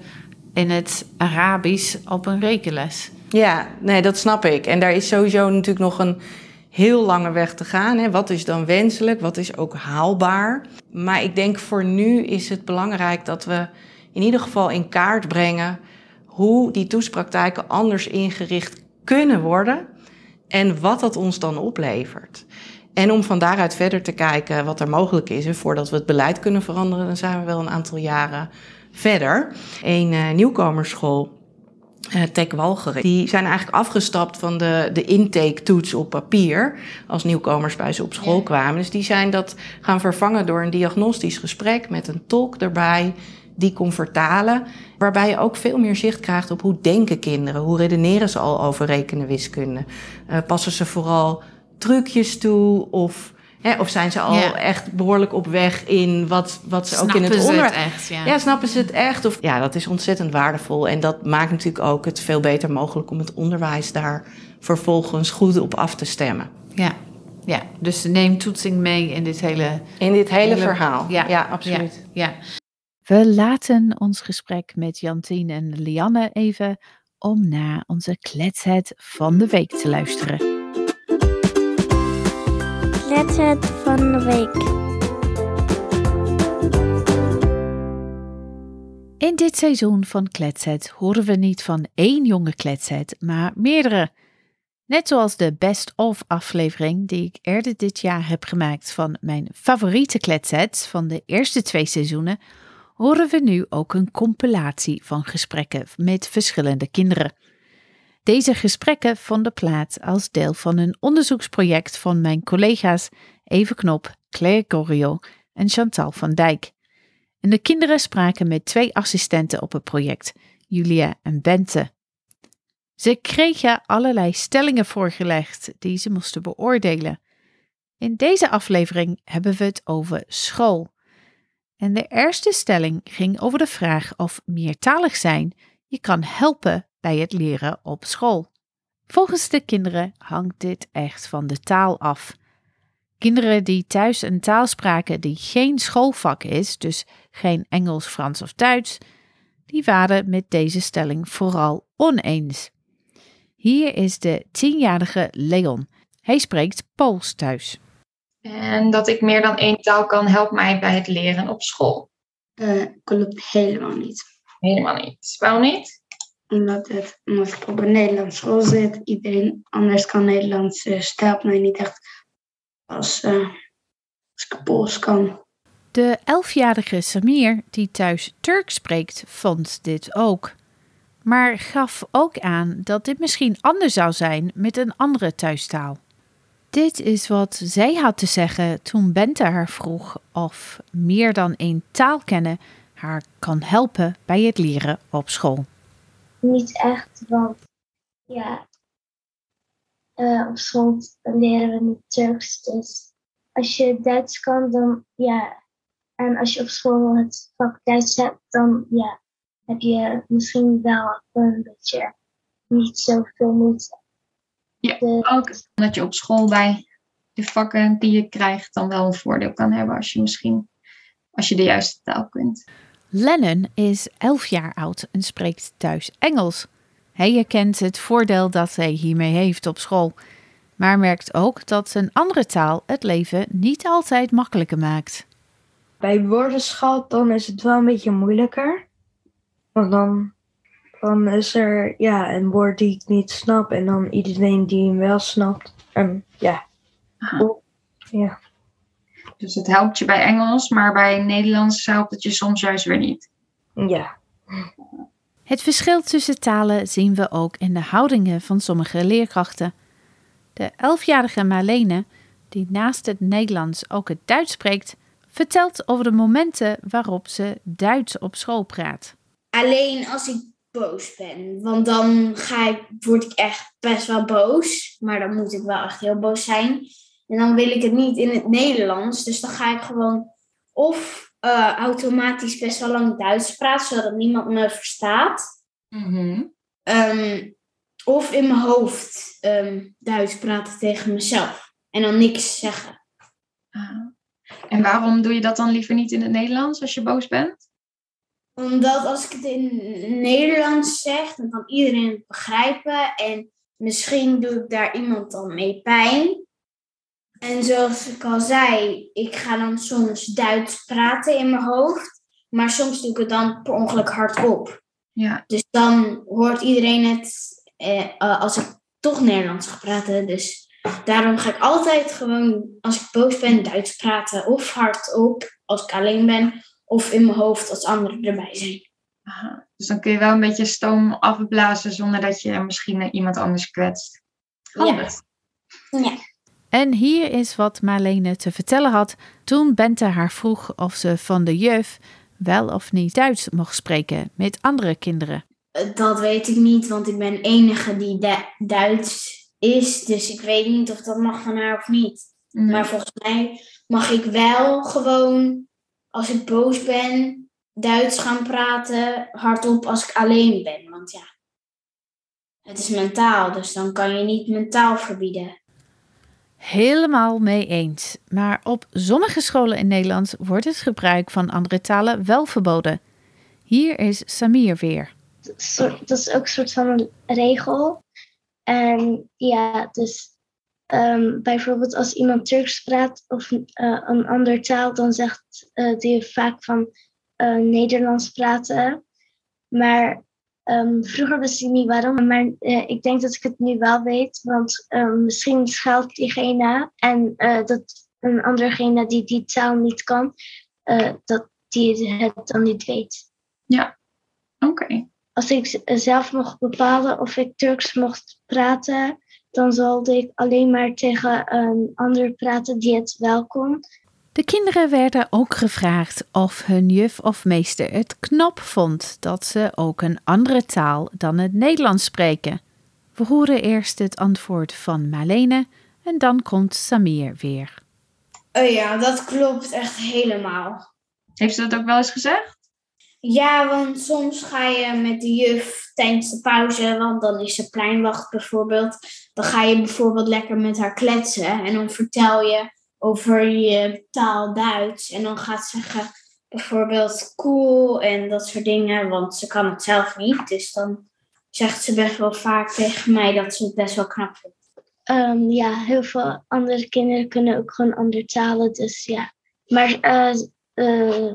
in het Arabisch op een rekenles. Ja, nee, dat snap ik. En daar is sowieso natuurlijk nog een heel lange weg te gaan. Hè. Wat is dan wenselijk? Wat is ook haalbaar? Maar ik denk voor nu is het belangrijk dat we in ieder geval in kaart brengen hoe die toetspraktijken anders ingericht kunnen worden en wat dat ons dan oplevert. En om van daaruit verder te kijken wat er mogelijk is. Voordat we het beleid kunnen veranderen, dan zijn we wel een aantal jaren verder. Een eh, nieuwkomersschool eh Tech Walcheren. Die zijn eigenlijk afgestapt van de, de intake-toets op papier. Als nieuwkomers bij ze op school kwamen. Dus die zijn dat gaan vervangen door een diagnostisch gesprek met een tolk erbij. Die kon vertalen. Waarbij je ook veel meer zicht krijgt op hoe denken kinderen. Hoe redeneren ze al over rekenen wiskunde. Eh, passen ze vooral trucjes toe of... Hè, of zijn ze al Ja. echt behoorlijk op weg in wat, wat ze ook in het Snappen onderwijs... echt, ja. Ja, snappen ze het echt? Of, ja, dat is ontzettend waardevol. En dat maakt natuurlijk ook het veel beter mogelijk om het onderwijs daar vervolgens goed op af te stemmen. Ja, ja. dus neem toetsing mee in dit hele In dit hele, Hele- verhaal. ja, Ja, absoluut. Ja. We laten ons gesprek met Jantien en Lianne even om naar onze kletsheid van de week te luisteren. Kletset van de week. In dit seizoen van Kletset horen we niet van één jonge kletset, maar meerdere. Net zoals de Best of aflevering die ik eerder dit jaar heb gemaakt van mijn favoriete kletsets van de eerste twee seizoenen, horen we nu ook een compilatie van gesprekken met verschillende kinderen. Deze gesprekken vonden plaats als deel van een onderzoeksproject van mijn collega's Eve Knop, Claire Goriot en Chantal van Dijk. En de kinderen spraken met twee assistenten op het project, Julia en Bente. Ze kregen allerlei stellingen voorgelegd die ze moesten beoordelen. In deze aflevering hebben we het over school. En de eerste stelling ging over de vraag of meertalig zijn je kan helpen bij het leren op school. Volgens de kinderen hangt dit echt van de taal af. Kinderen die thuis een taal spraken die geen schoolvak is, dus geen Engels, Frans of Duits, die waren met deze stelling vooral oneens. Hier is de tienjarige Leon. Hij spreekt Pools thuis. En dat ik meer dan één taal kan, helpt mij bij het leren op school. Eh, klopt helemaal niet. Helemaal niet. Waarom niet? Omdat, het, omdat ik op een Nederlandse school zit. Iedereen anders kan Nederlands. Dus het helpt mij niet echt als, eh, als ik Pools kan. De elfjarige Samir, die thuis Turks spreekt, vond dit ook. Maar gaf ook aan dat dit misschien anders zou zijn met een andere thuistaal. Dit is wat zij had te zeggen toen Bente haar vroeg of meer dan één taal kennen haar kan helpen bij het leren op school. Niet echt, want ja, eh, op school leren we niet Turks. Dus als je Duits kan, dan ja. En als je op school het vak Duits hebt, dan ja, heb je misschien wel een beetje niet zoveel moeite. Ja, De- ook dat je op school bij de vakken die je krijgt dan wel een voordeel kan hebben als je misschien als je de juiste taal kunt. Lennon is 11 jaar oud en spreekt thuis Engels. Hij herkent het voordeel dat hij hiermee heeft op school, maar merkt ook dat een andere taal het leven niet altijd makkelijker maakt. Bij woordenschat dan is het wel een beetje moeilijker. Want dan, dan is er ja, een woord die ik niet snap en dan iedereen die hem wel snapt. En ja, ja. Dus het helpt je bij Engels, maar bij Nederlands helpt het je soms juist weer niet. ja. Het verschil tussen talen zien we ook in de houdingen van sommige leerkrachten. De 11-jarige Marlene, die naast het Nederlands ook het Duits spreekt, vertelt over de momenten waarop ze Duits op school praat. Alleen als ik boos ben. Want dan ga ik, word ik echt best wel boos. Maar dan moet ik wel echt heel boos zijn. En dan wil ik het niet in het Nederlands. Dus dan ga ik gewoon of eh, automatisch best wel lang Duits praten, zodat niemand me verstaat. Ehm, of in mijn hoofd ehm, Duits praten tegen mezelf. En dan niks zeggen. Ah. En waarom doe je dat dan liever niet in het Nederlands als je boos bent? Omdat als ik het in Nederlands zeg, dan kan iedereen het begrijpen. En misschien doe ik daar iemand dan mee pijn. En zoals ik al zei, ik ga dan soms Duits praten in mijn hoofd. Maar soms doe ik het dan per ongeluk hardop. Ja, Dus dan hoort iedereen het eh, eh, als ik toch Nederlands ga praten. Dus daarom ga ik altijd gewoon, als ik boos ben, Duits praten. Of hardop, als ik alleen ben. Of in mijn hoofd, als anderen erbij zijn. Aha. dus dan kun je wel een beetje stoom afblazen zonder dat je misschien iemand anders kwetst. Handig. Ja. En hier is wat Marlene te vertellen had toen Bente haar vroeg of ze van de juf wel of niet Duits mocht spreken met andere kinderen. Dat weet ik niet, want ik ben enige die Du- Duits is. Dus ik weet niet of dat mag van haar of niet. Nee. Maar volgens mij mag ik wel gewoon, als ik boos ben, Duits gaan praten hardop als ik alleen ben. Want ja, het is mentaal, dus dan kan je niet mentaal verbieden. Helemaal mee eens. Maar op sommige scholen in Nederland wordt het gebruik van andere talen wel verboden. Hier is Samir weer. dat is ook een soort van een regel. En ja, dus ehm, bijvoorbeeld als iemand Turks praat of eh, een andere taal, dan zegt eh die vaak van eh, Nederlands praten. Maar ehm, vroeger wist ik niet waarom, maar eh, ik denk dat ik het nu wel weet, want ehm, misschien schuilt diegene en eh, dat een anderegene die die taal niet kan, eh, dat die het dan niet weet Oké. als ik zelf mocht bepalen of ik Turks mocht praten, dan zal ik alleen maar tegen een ander praten die het wel kon. De kinderen werden ook gevraagd of hun juf of meester het knap vond dat ze ook een andere taal dan het Nederlands spreken. We horen eerst het antwoord van Marlene en dan komt Samir weer. Oh ja, dat klopt echt helemaal. Heeft ze dat ook wel eens gezegd? Ja, want soms ga je met de juf tijdens de pauze, want dan is ze pleinwacht bijvoorbeeld. Dan ga je bijvoorbeeld lekker met haar kletsen en dan vertel je over je taal Duits. En dan gaat ze zeggen bijvoorbeeld cool en dat soort dingen, want ze kan het zelf niet. Dus dan zegt ze best wel vaak tegen mij dat ze het best wel knap vindt. Ehm, ja, heel veel andere kinderen kunnen ook gewoon andere talen, dus ja. Maar eh, eh,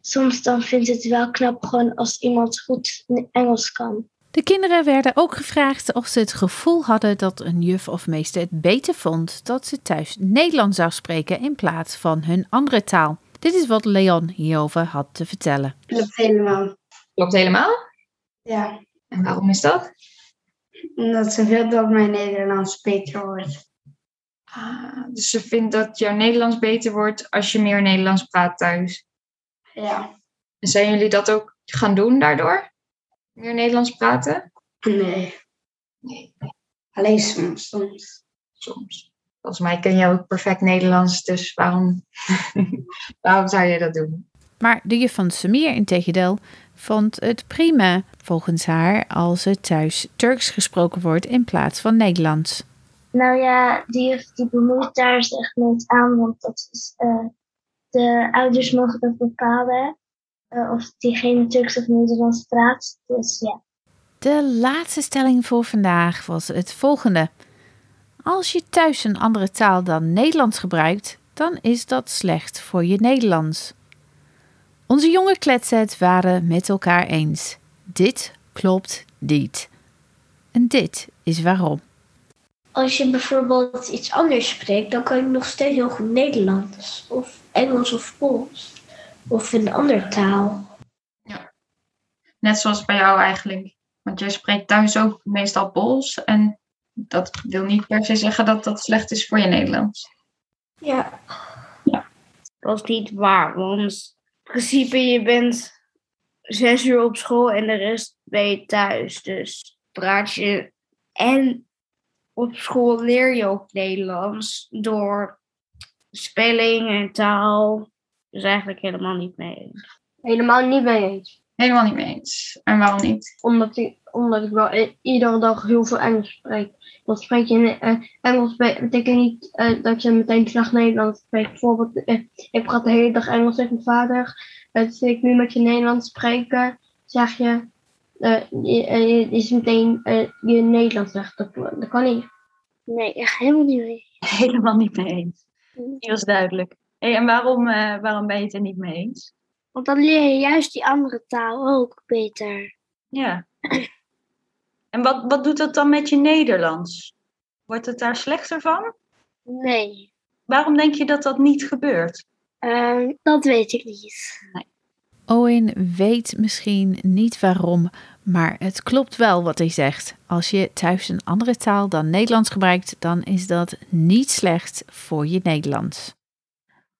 soms dan vindt het wel knap gewoon als iemand goed Engels kan. De kinderen werden ook gevraagd of ze het gevoel hadden dat een juf of meester het beter vond dat ze thuis Nederlands zou spreken in plaats van hun andere taal. Dit is wat Leon hierover had te vertellen. Klopt helemaal. Klopt helemaal. Ja. En waarom is dat? Omdat ze vindt dat mijn Nederlands beter wordt. Ah, dus ze vindt dat jouw Nederlands beter wordt als je meer Nederlands praat thuis. Ja. En zijn jullie dat ook gaan doen daardoor? Meer Nederlands praten? Nee. Nee, Alleen soms. soms. soms. Volgens mij ken je ook perfect Nederlands, dus waarom, (laughs) waarom zou je dat doen? Maar de juf van Samir integendeel vond het prima volgens haar als er thuis Turks gesproken wordt in plaats van Nederlands. Nou ja, die, juf die bemoeit daar zich echt nooit aan, want dat is, eh, de ouders mogen dat bepalen. Eh, of diegene Turks of Nederlands praat. Dus ja. De laatste stelling voor vandaag was het volgende. Als je thuis een andere taal dan Nederlands gebruikt, dan is dat slecht voor je Nederlands. Onze jonge kletsers waren met elkaar eens. Dit klopt niet. En dit is waarom. Als je bijvoorbeeld iets anders spreekt, dan kan je nog steeds heel goed Nederlands. Of Engels of Pools. Of een andere taal. Net zoals bij jou eigenlijk. Want jij spreekt thuis ook meestal Pools. En dat wil niet per se zeggen dat dat slecht is voor je Nederlands. Ja. Dat is niet waar, want in principe je bent zes uur op school en de rest ben je thuis. Dus praat je en op school leer je ook Nederlands door spelling en taal. Dus eigenlijk helemaal niet mee eens. Helemaal niet mee eens. Helemaal niet mee eens. En waarom niet? Omdat ik, omdat ik wel i- iedere dag heel veel Engels spreek. Dat spreek je in eh, Engels be- betekent niet eh, dat je meteen slecht Nederlands spreekt. Bijvoorbeeld, eh, ik praat de hele dag Engels met mijn vader. Uh, dus ik nu met je Nederlands spreken, zeg je, is meteen eh, je Nederlands zegt. Dat, dat kan niet. Nee, echt helemaal niet mee. (laughs) Helemaal niet mee eens. Die was duidelijk. Hey, en waarom, eh, waarom ben je het er niet mee eens? Want dan leer je juist die andere taal ook beter. Ja. (clears throat) En wat, wat doet dat dan met je Nederlands? Wordt het daar slechter van? Nee, Waarom denk je dat dat niet gebeurt? ehm, dat weet ik niet. Owen weet misschien niet waarom, maar het klopt wel wat hij zegt. Als je thuis een andere taal dan Nederlands gebruikt, dan is dat niet slecht voor je Nederlands.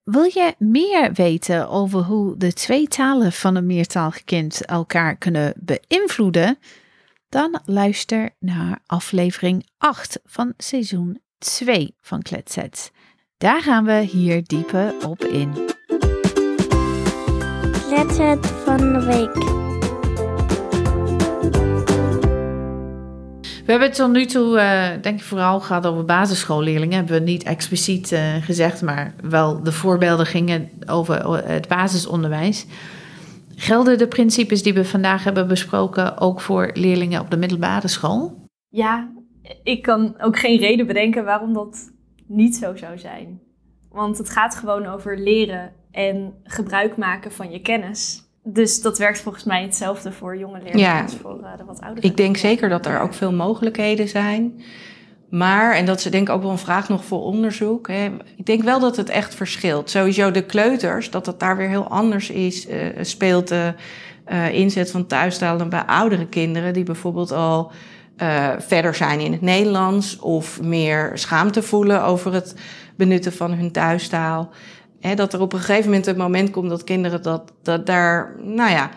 Wil je meer weten over hoe de twee talen van een meertalig kind elkaar kunnen beïnvloeden? Dan luister naar aflevering 8 van seizoen 2 van Kletsets. Daar gaan we hier dieper op in. Kletset van de week. We hebben het tot nu toe, eh, denk ik, vooral gehad over basisschoolleerlingen. Hebben we niet expliciet eh, gezegd, maar wel de voorbeelden gingen over het basisonderwijs. Gelden de principes die we vandaag hebben besproken ook voor leerlingen op de middelbare school? Ja, ik kan ook geen reden bedenken waarom dat niet zo zou zijn. Want het gaat gewoon over leren en gebruik maken van je kennis. Dus dat werkt volgens mij hetzelfde voor jonge leerlingen Ja. als voor eh, de wat oudere. Ik denk zeker dat er ook veel mogelijkheden zijn. Maar, en dat is denk ik ook wel een vraag nog voor onderzoek. Hè, ik denk wel dat het echt verschilt. Sowieso de kleuters, dat het daar weer heel anders is, eh, speelt de eh, inzet van thuistaal dan bij oudere kinderen, die bijvoorbeeld al verder zijn in het Nederlands of meer schaamte voelen over het benutten van hun thuistaal. Hè, dat er op een gegeven moment een moment komt dat kinderen dat, dat daar, nou ja,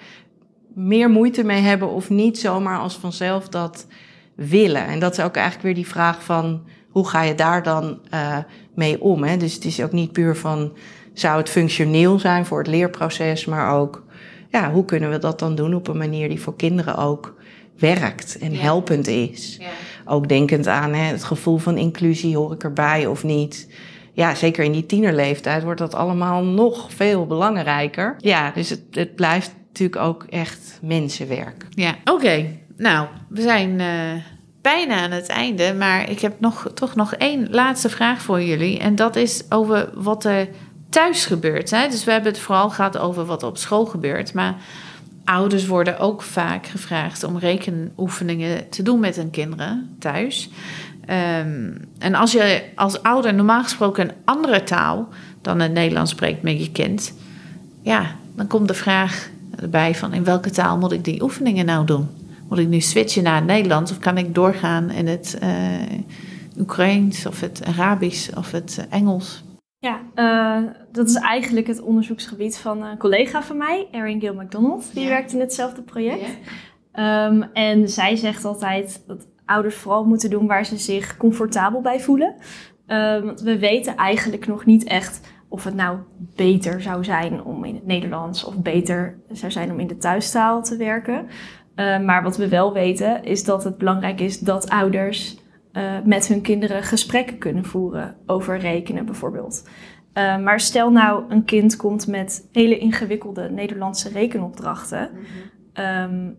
meer moeite mee hebben of niet zomaar als vanzelf dat willen. En dat is ook eigenlijk weer die vraag van hoe ga je daar dan eh, mee om? Hè? Dus het is ook niet puur van zou het functioneel zijn voor het leerproces, maar ook ja, hoe kunnen we dat dan doen op een manier die voor kinderen ook werkt en helpend is. Ook denkend aan hè, het gevoel van inclusie, hoor ik erbij of niet. Ja, zeker in die tienerleeftijd wordt dat allemaal nog veel belangrijker. Ja, dus het, het blijft natuurlijk ook echt mensenwerk. Ja, oké. Nou, we zijn eh, bijna aan het einde, maar ik heb nog, toch nog één laatste vraag voor jullie. En dat is over wat er thuis gebeurt. Hè? Dus we hebben het vooral gehad over wat er op school gebeurt, maar ouders worden ook vaak gevraagd om rekenoefeningen te doen met hun kinderen thuis. Ehm, en als je als ouder normaal gesproken een andere taal dan het Nederlands spreekt met je kind, ja, dan komt de vraag erbij van in welke taal moet ik die oefeningen nou doen? Moet ik nu switchen naar het Nederlands of kan ik doorgaan in het uh, Oekraïens of het Arabisch of het Engels? Ja, uh, dat is eigenlijk het onderzoeksgebied van een collega van mij, Erin Gill McDonald. Die werkt in hetzelfde project. Um, en zij zegt altijd dat ouders vooral moeten doen waar ze zich comfortabel bij voelen. Um, want we weten eigenlijk nog niet echt of het nou beter zou zijn om in het Nederlands of beter zou zijn om in de thuistaal te werken. Uh, maar wat we wel weten is dat het belangrijk is dat ouders uh, met hun kinderen gesprekken kunnen voeren over rekenen bijvoorbeeld. Uh, maar stel nou een kind komt met hele ingewikkelde Nederlandse rekenopdrachten. Mm -hmm. um,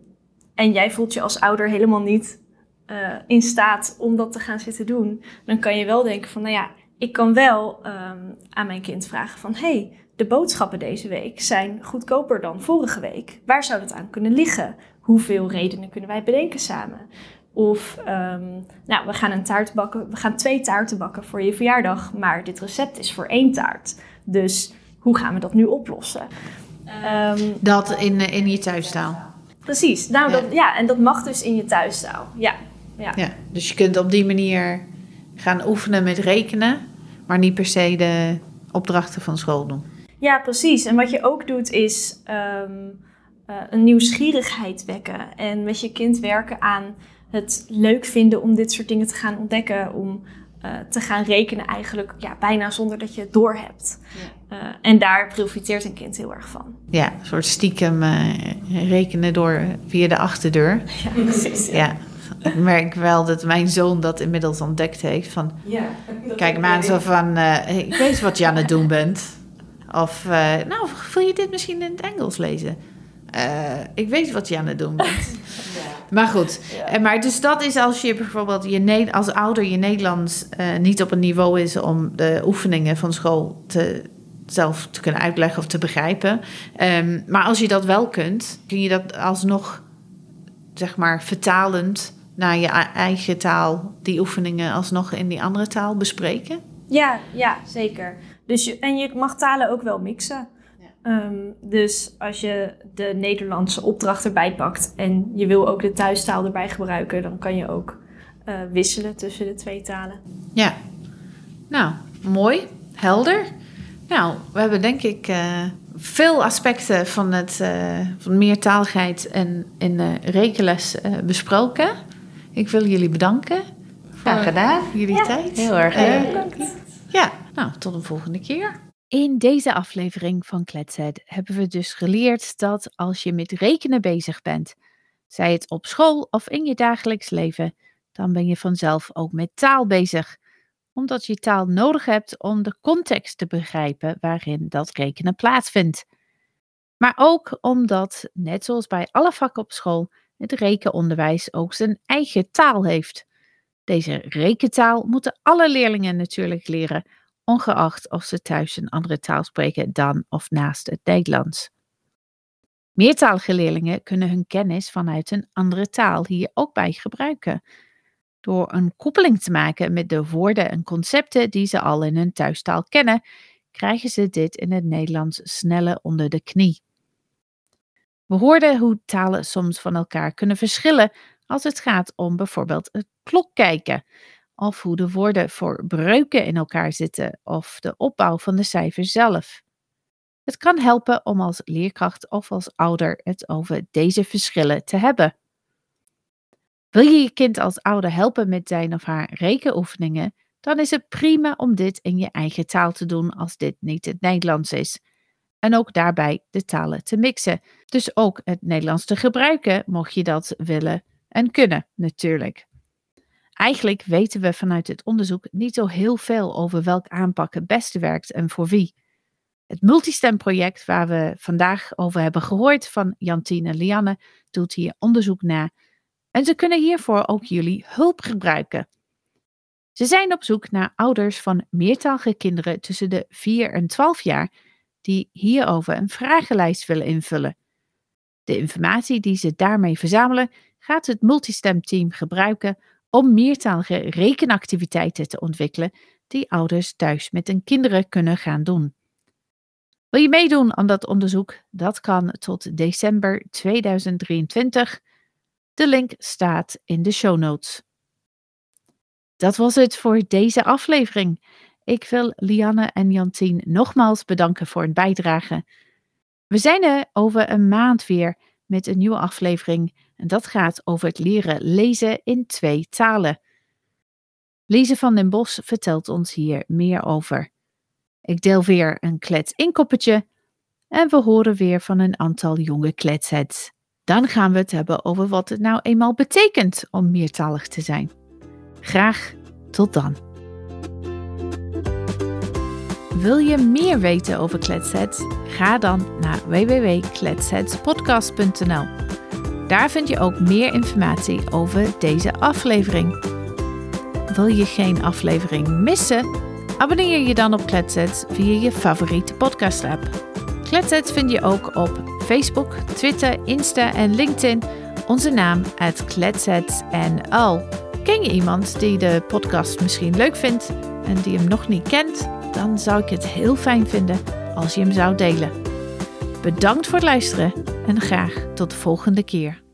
en jij voelt je als ouder helemaal niet uh, in staat om dat te gaan zitten doen. Dan kan je wel denken van, nou ja, ik kan wel um, aan mijn kind vragen van... hey, de boodschappen deze week zijn goedkoper dan vorige week. Waar zou dat aan kunnen liggen? Hoeveel redenen kunnen wij bedenken samen? Of, um, nou, we gaan een taart bakken. We gaan twee taarten bakken voor je verjaardag. Maar dit recept is voor één taart. Dus hoe gaan we dat nu oplossen? Um, dat in, in je thuistaal. Precies. Nou, ja. Dat, ja, en dat mag dus in je thuistaal. Ja. Ja. ja. Dus je kunt op die manier gaan oefenen met rekenen, maar niet per se de opdrachten van school doen. Ja, precies. En wat je ook doet is um, uh, een nieuwsgierigheid wekken en met je kind werken aan het leuk vinden om dit soort dingen te gaan ontdekken, om uh, te gaan rekenen eigenlijk ja, bijna zonder dat je het doorhebt. Ja. Uh, en daar profiteert een kind heel erg van. Ja, een soort stiekem rekenen door via de achterdeur. (laughs) Ja, precies. Ja. ja. Ik merk wel dat mijn zoon dat inmiddels ontdekt heeft. Van, ja, kijk maar zo van, hey, ik weet wat je aan het doen bent. Of, nou, wil je dit misschien in het Engels lezen? ik weet wat je aan het doen bent. (laughs) Maar goed, ja. maar dus dat is als je bijvoorbeeld je, als ouder je Nederlands uh, niet op een niveau is om de oefeningen van school te, zelf te kunnen uitleggen of te begrijpen. Um, maar als je dat wel kunt, kun je dat alsnog, zeg maar, vertalend naar je eigen taal, die oefeningen alsnog in die andere taal bespreken? Ja, ja zeker. Dus je, en je mag talen ook wel mixen. Um, dus als je de Nederlandse opdracht erbij pakt en je wil ook de thuistaal erbij gebruiken, dan kan je ook uh, wisselen tussen de twee talen. Ja, nou, mooi, helder. Nou, we hebben denk ik uh, veel aspecten van, het, uh, van meertaligheid en in de rekenles besproken. Ik wil jullie bedanken. Graag gedaan. Jullie ja, tijd. Heel erg leuk. Ja, nou, tot een volgende keer. In deze aflevering van Kletset hebben we dus geleerd dat als je met rekenen bezig bent, zij het op school of in je dagelijks leven, dan ben je vanzelf ook met taal bezig, omdat je taal nodig hebt om de context te begrijpen waarin dat rekenen plaatsvindt. Maar ook omdat, net zoals bij alle vakken op school, het rekenonderwijs ook zijn eigen taal heeft. Deze rekentaal moeten alle leerlingen natuurlijk leren ongeacht of ze thuis een andere taal spreken dan of naast het Nederlands. Meertalige leerlingen kunnen hun kennis vanuit een andere taal hier ook bij gebruiken. Door een koppeling te maken met de woorden en concepten die ze al in hun thuistaal kennen, krijgen ze dit in het Nederlands sneller onder de knie. We hoorden hoe talen soms van elkaar kunnen verschillen als het gaat om bijvoorbeeld het klokkijken, of hoe de woorden voor breuken in elkaar zitten of de opbouw van de cijfers zelf. Het kan helpen om als leerkracht of als ouder het over deze verschillen te hebben. Wil je je kind als ouder helpen met zijn of haar rekenoefeningen, dan is het prima om dit in je eigen taal te doen als dit niet het Nederlands is. En ook daarbij de talen te mixen. Dus ook het Nederlands te gebruiken, mocht je dat willen en kunnen, natuurlijk. Eigenlijk weten we vanuit het onderzoek niet zo heel veel over welk aanpak het beste werkt en voor wie. Het multistem-project waar we vandaag over hebben gehoord van Jantine en Lianne doet hier onderzoek naar. En ze kunnen hiervoor ook jullie hulp gebruiken. Ze zijn op zoek naar ouders van meertalige kinderen tussen de 4 en 12 jaar die hierover een vragenlijst willen invullen. De informatie die ze daarmee verzamelen gaat het multistem-team gebruiken om meertalige rekenactiviteiten te ontwikkelen die ouders thuis met hun kinderen kunnen gaan doen. Wil je meedoen aan dat onderzoek? Dat kan tot december 2023. De link staat in de show notes. Dat was het voor deze aflevering. Ik wil Lianne en Jantien nogmaals bedanken voor hun bijdrage. We zijn er over een maand weer met een nieuwe aflevering en dat gaat over het leren lezen in twee talen. Lise van den Bos vertelt ons hier meer over. Ik deel weer een klets inkoppertje en we horen weer van een aantal jonge kletsheads. Dan gaan we het hebben over wat het nou eenmaal betekent om meertalig te zijn. Graag tot dan. Wil je meer weten over kletsheads? Ga dan naar www.kletsheadspodcast.nl. Daar vind je ook meer informatie over deze aflevering. Wil je geen aflevering missen? Abonneer je dan op Kletsets via je favoriete podcast app. Kletsets vind je ook op Facebook, Twitter, Insta en LinkedIn. Onze naam at KletsetsNL. Ken je iemand die de podcast misschien leuk vindt en die hem nog niet kent? Dan zou ik het heel fijn vinden als je hem zou delen. Bedankt voor het luisteren en graag tot de volgende keer.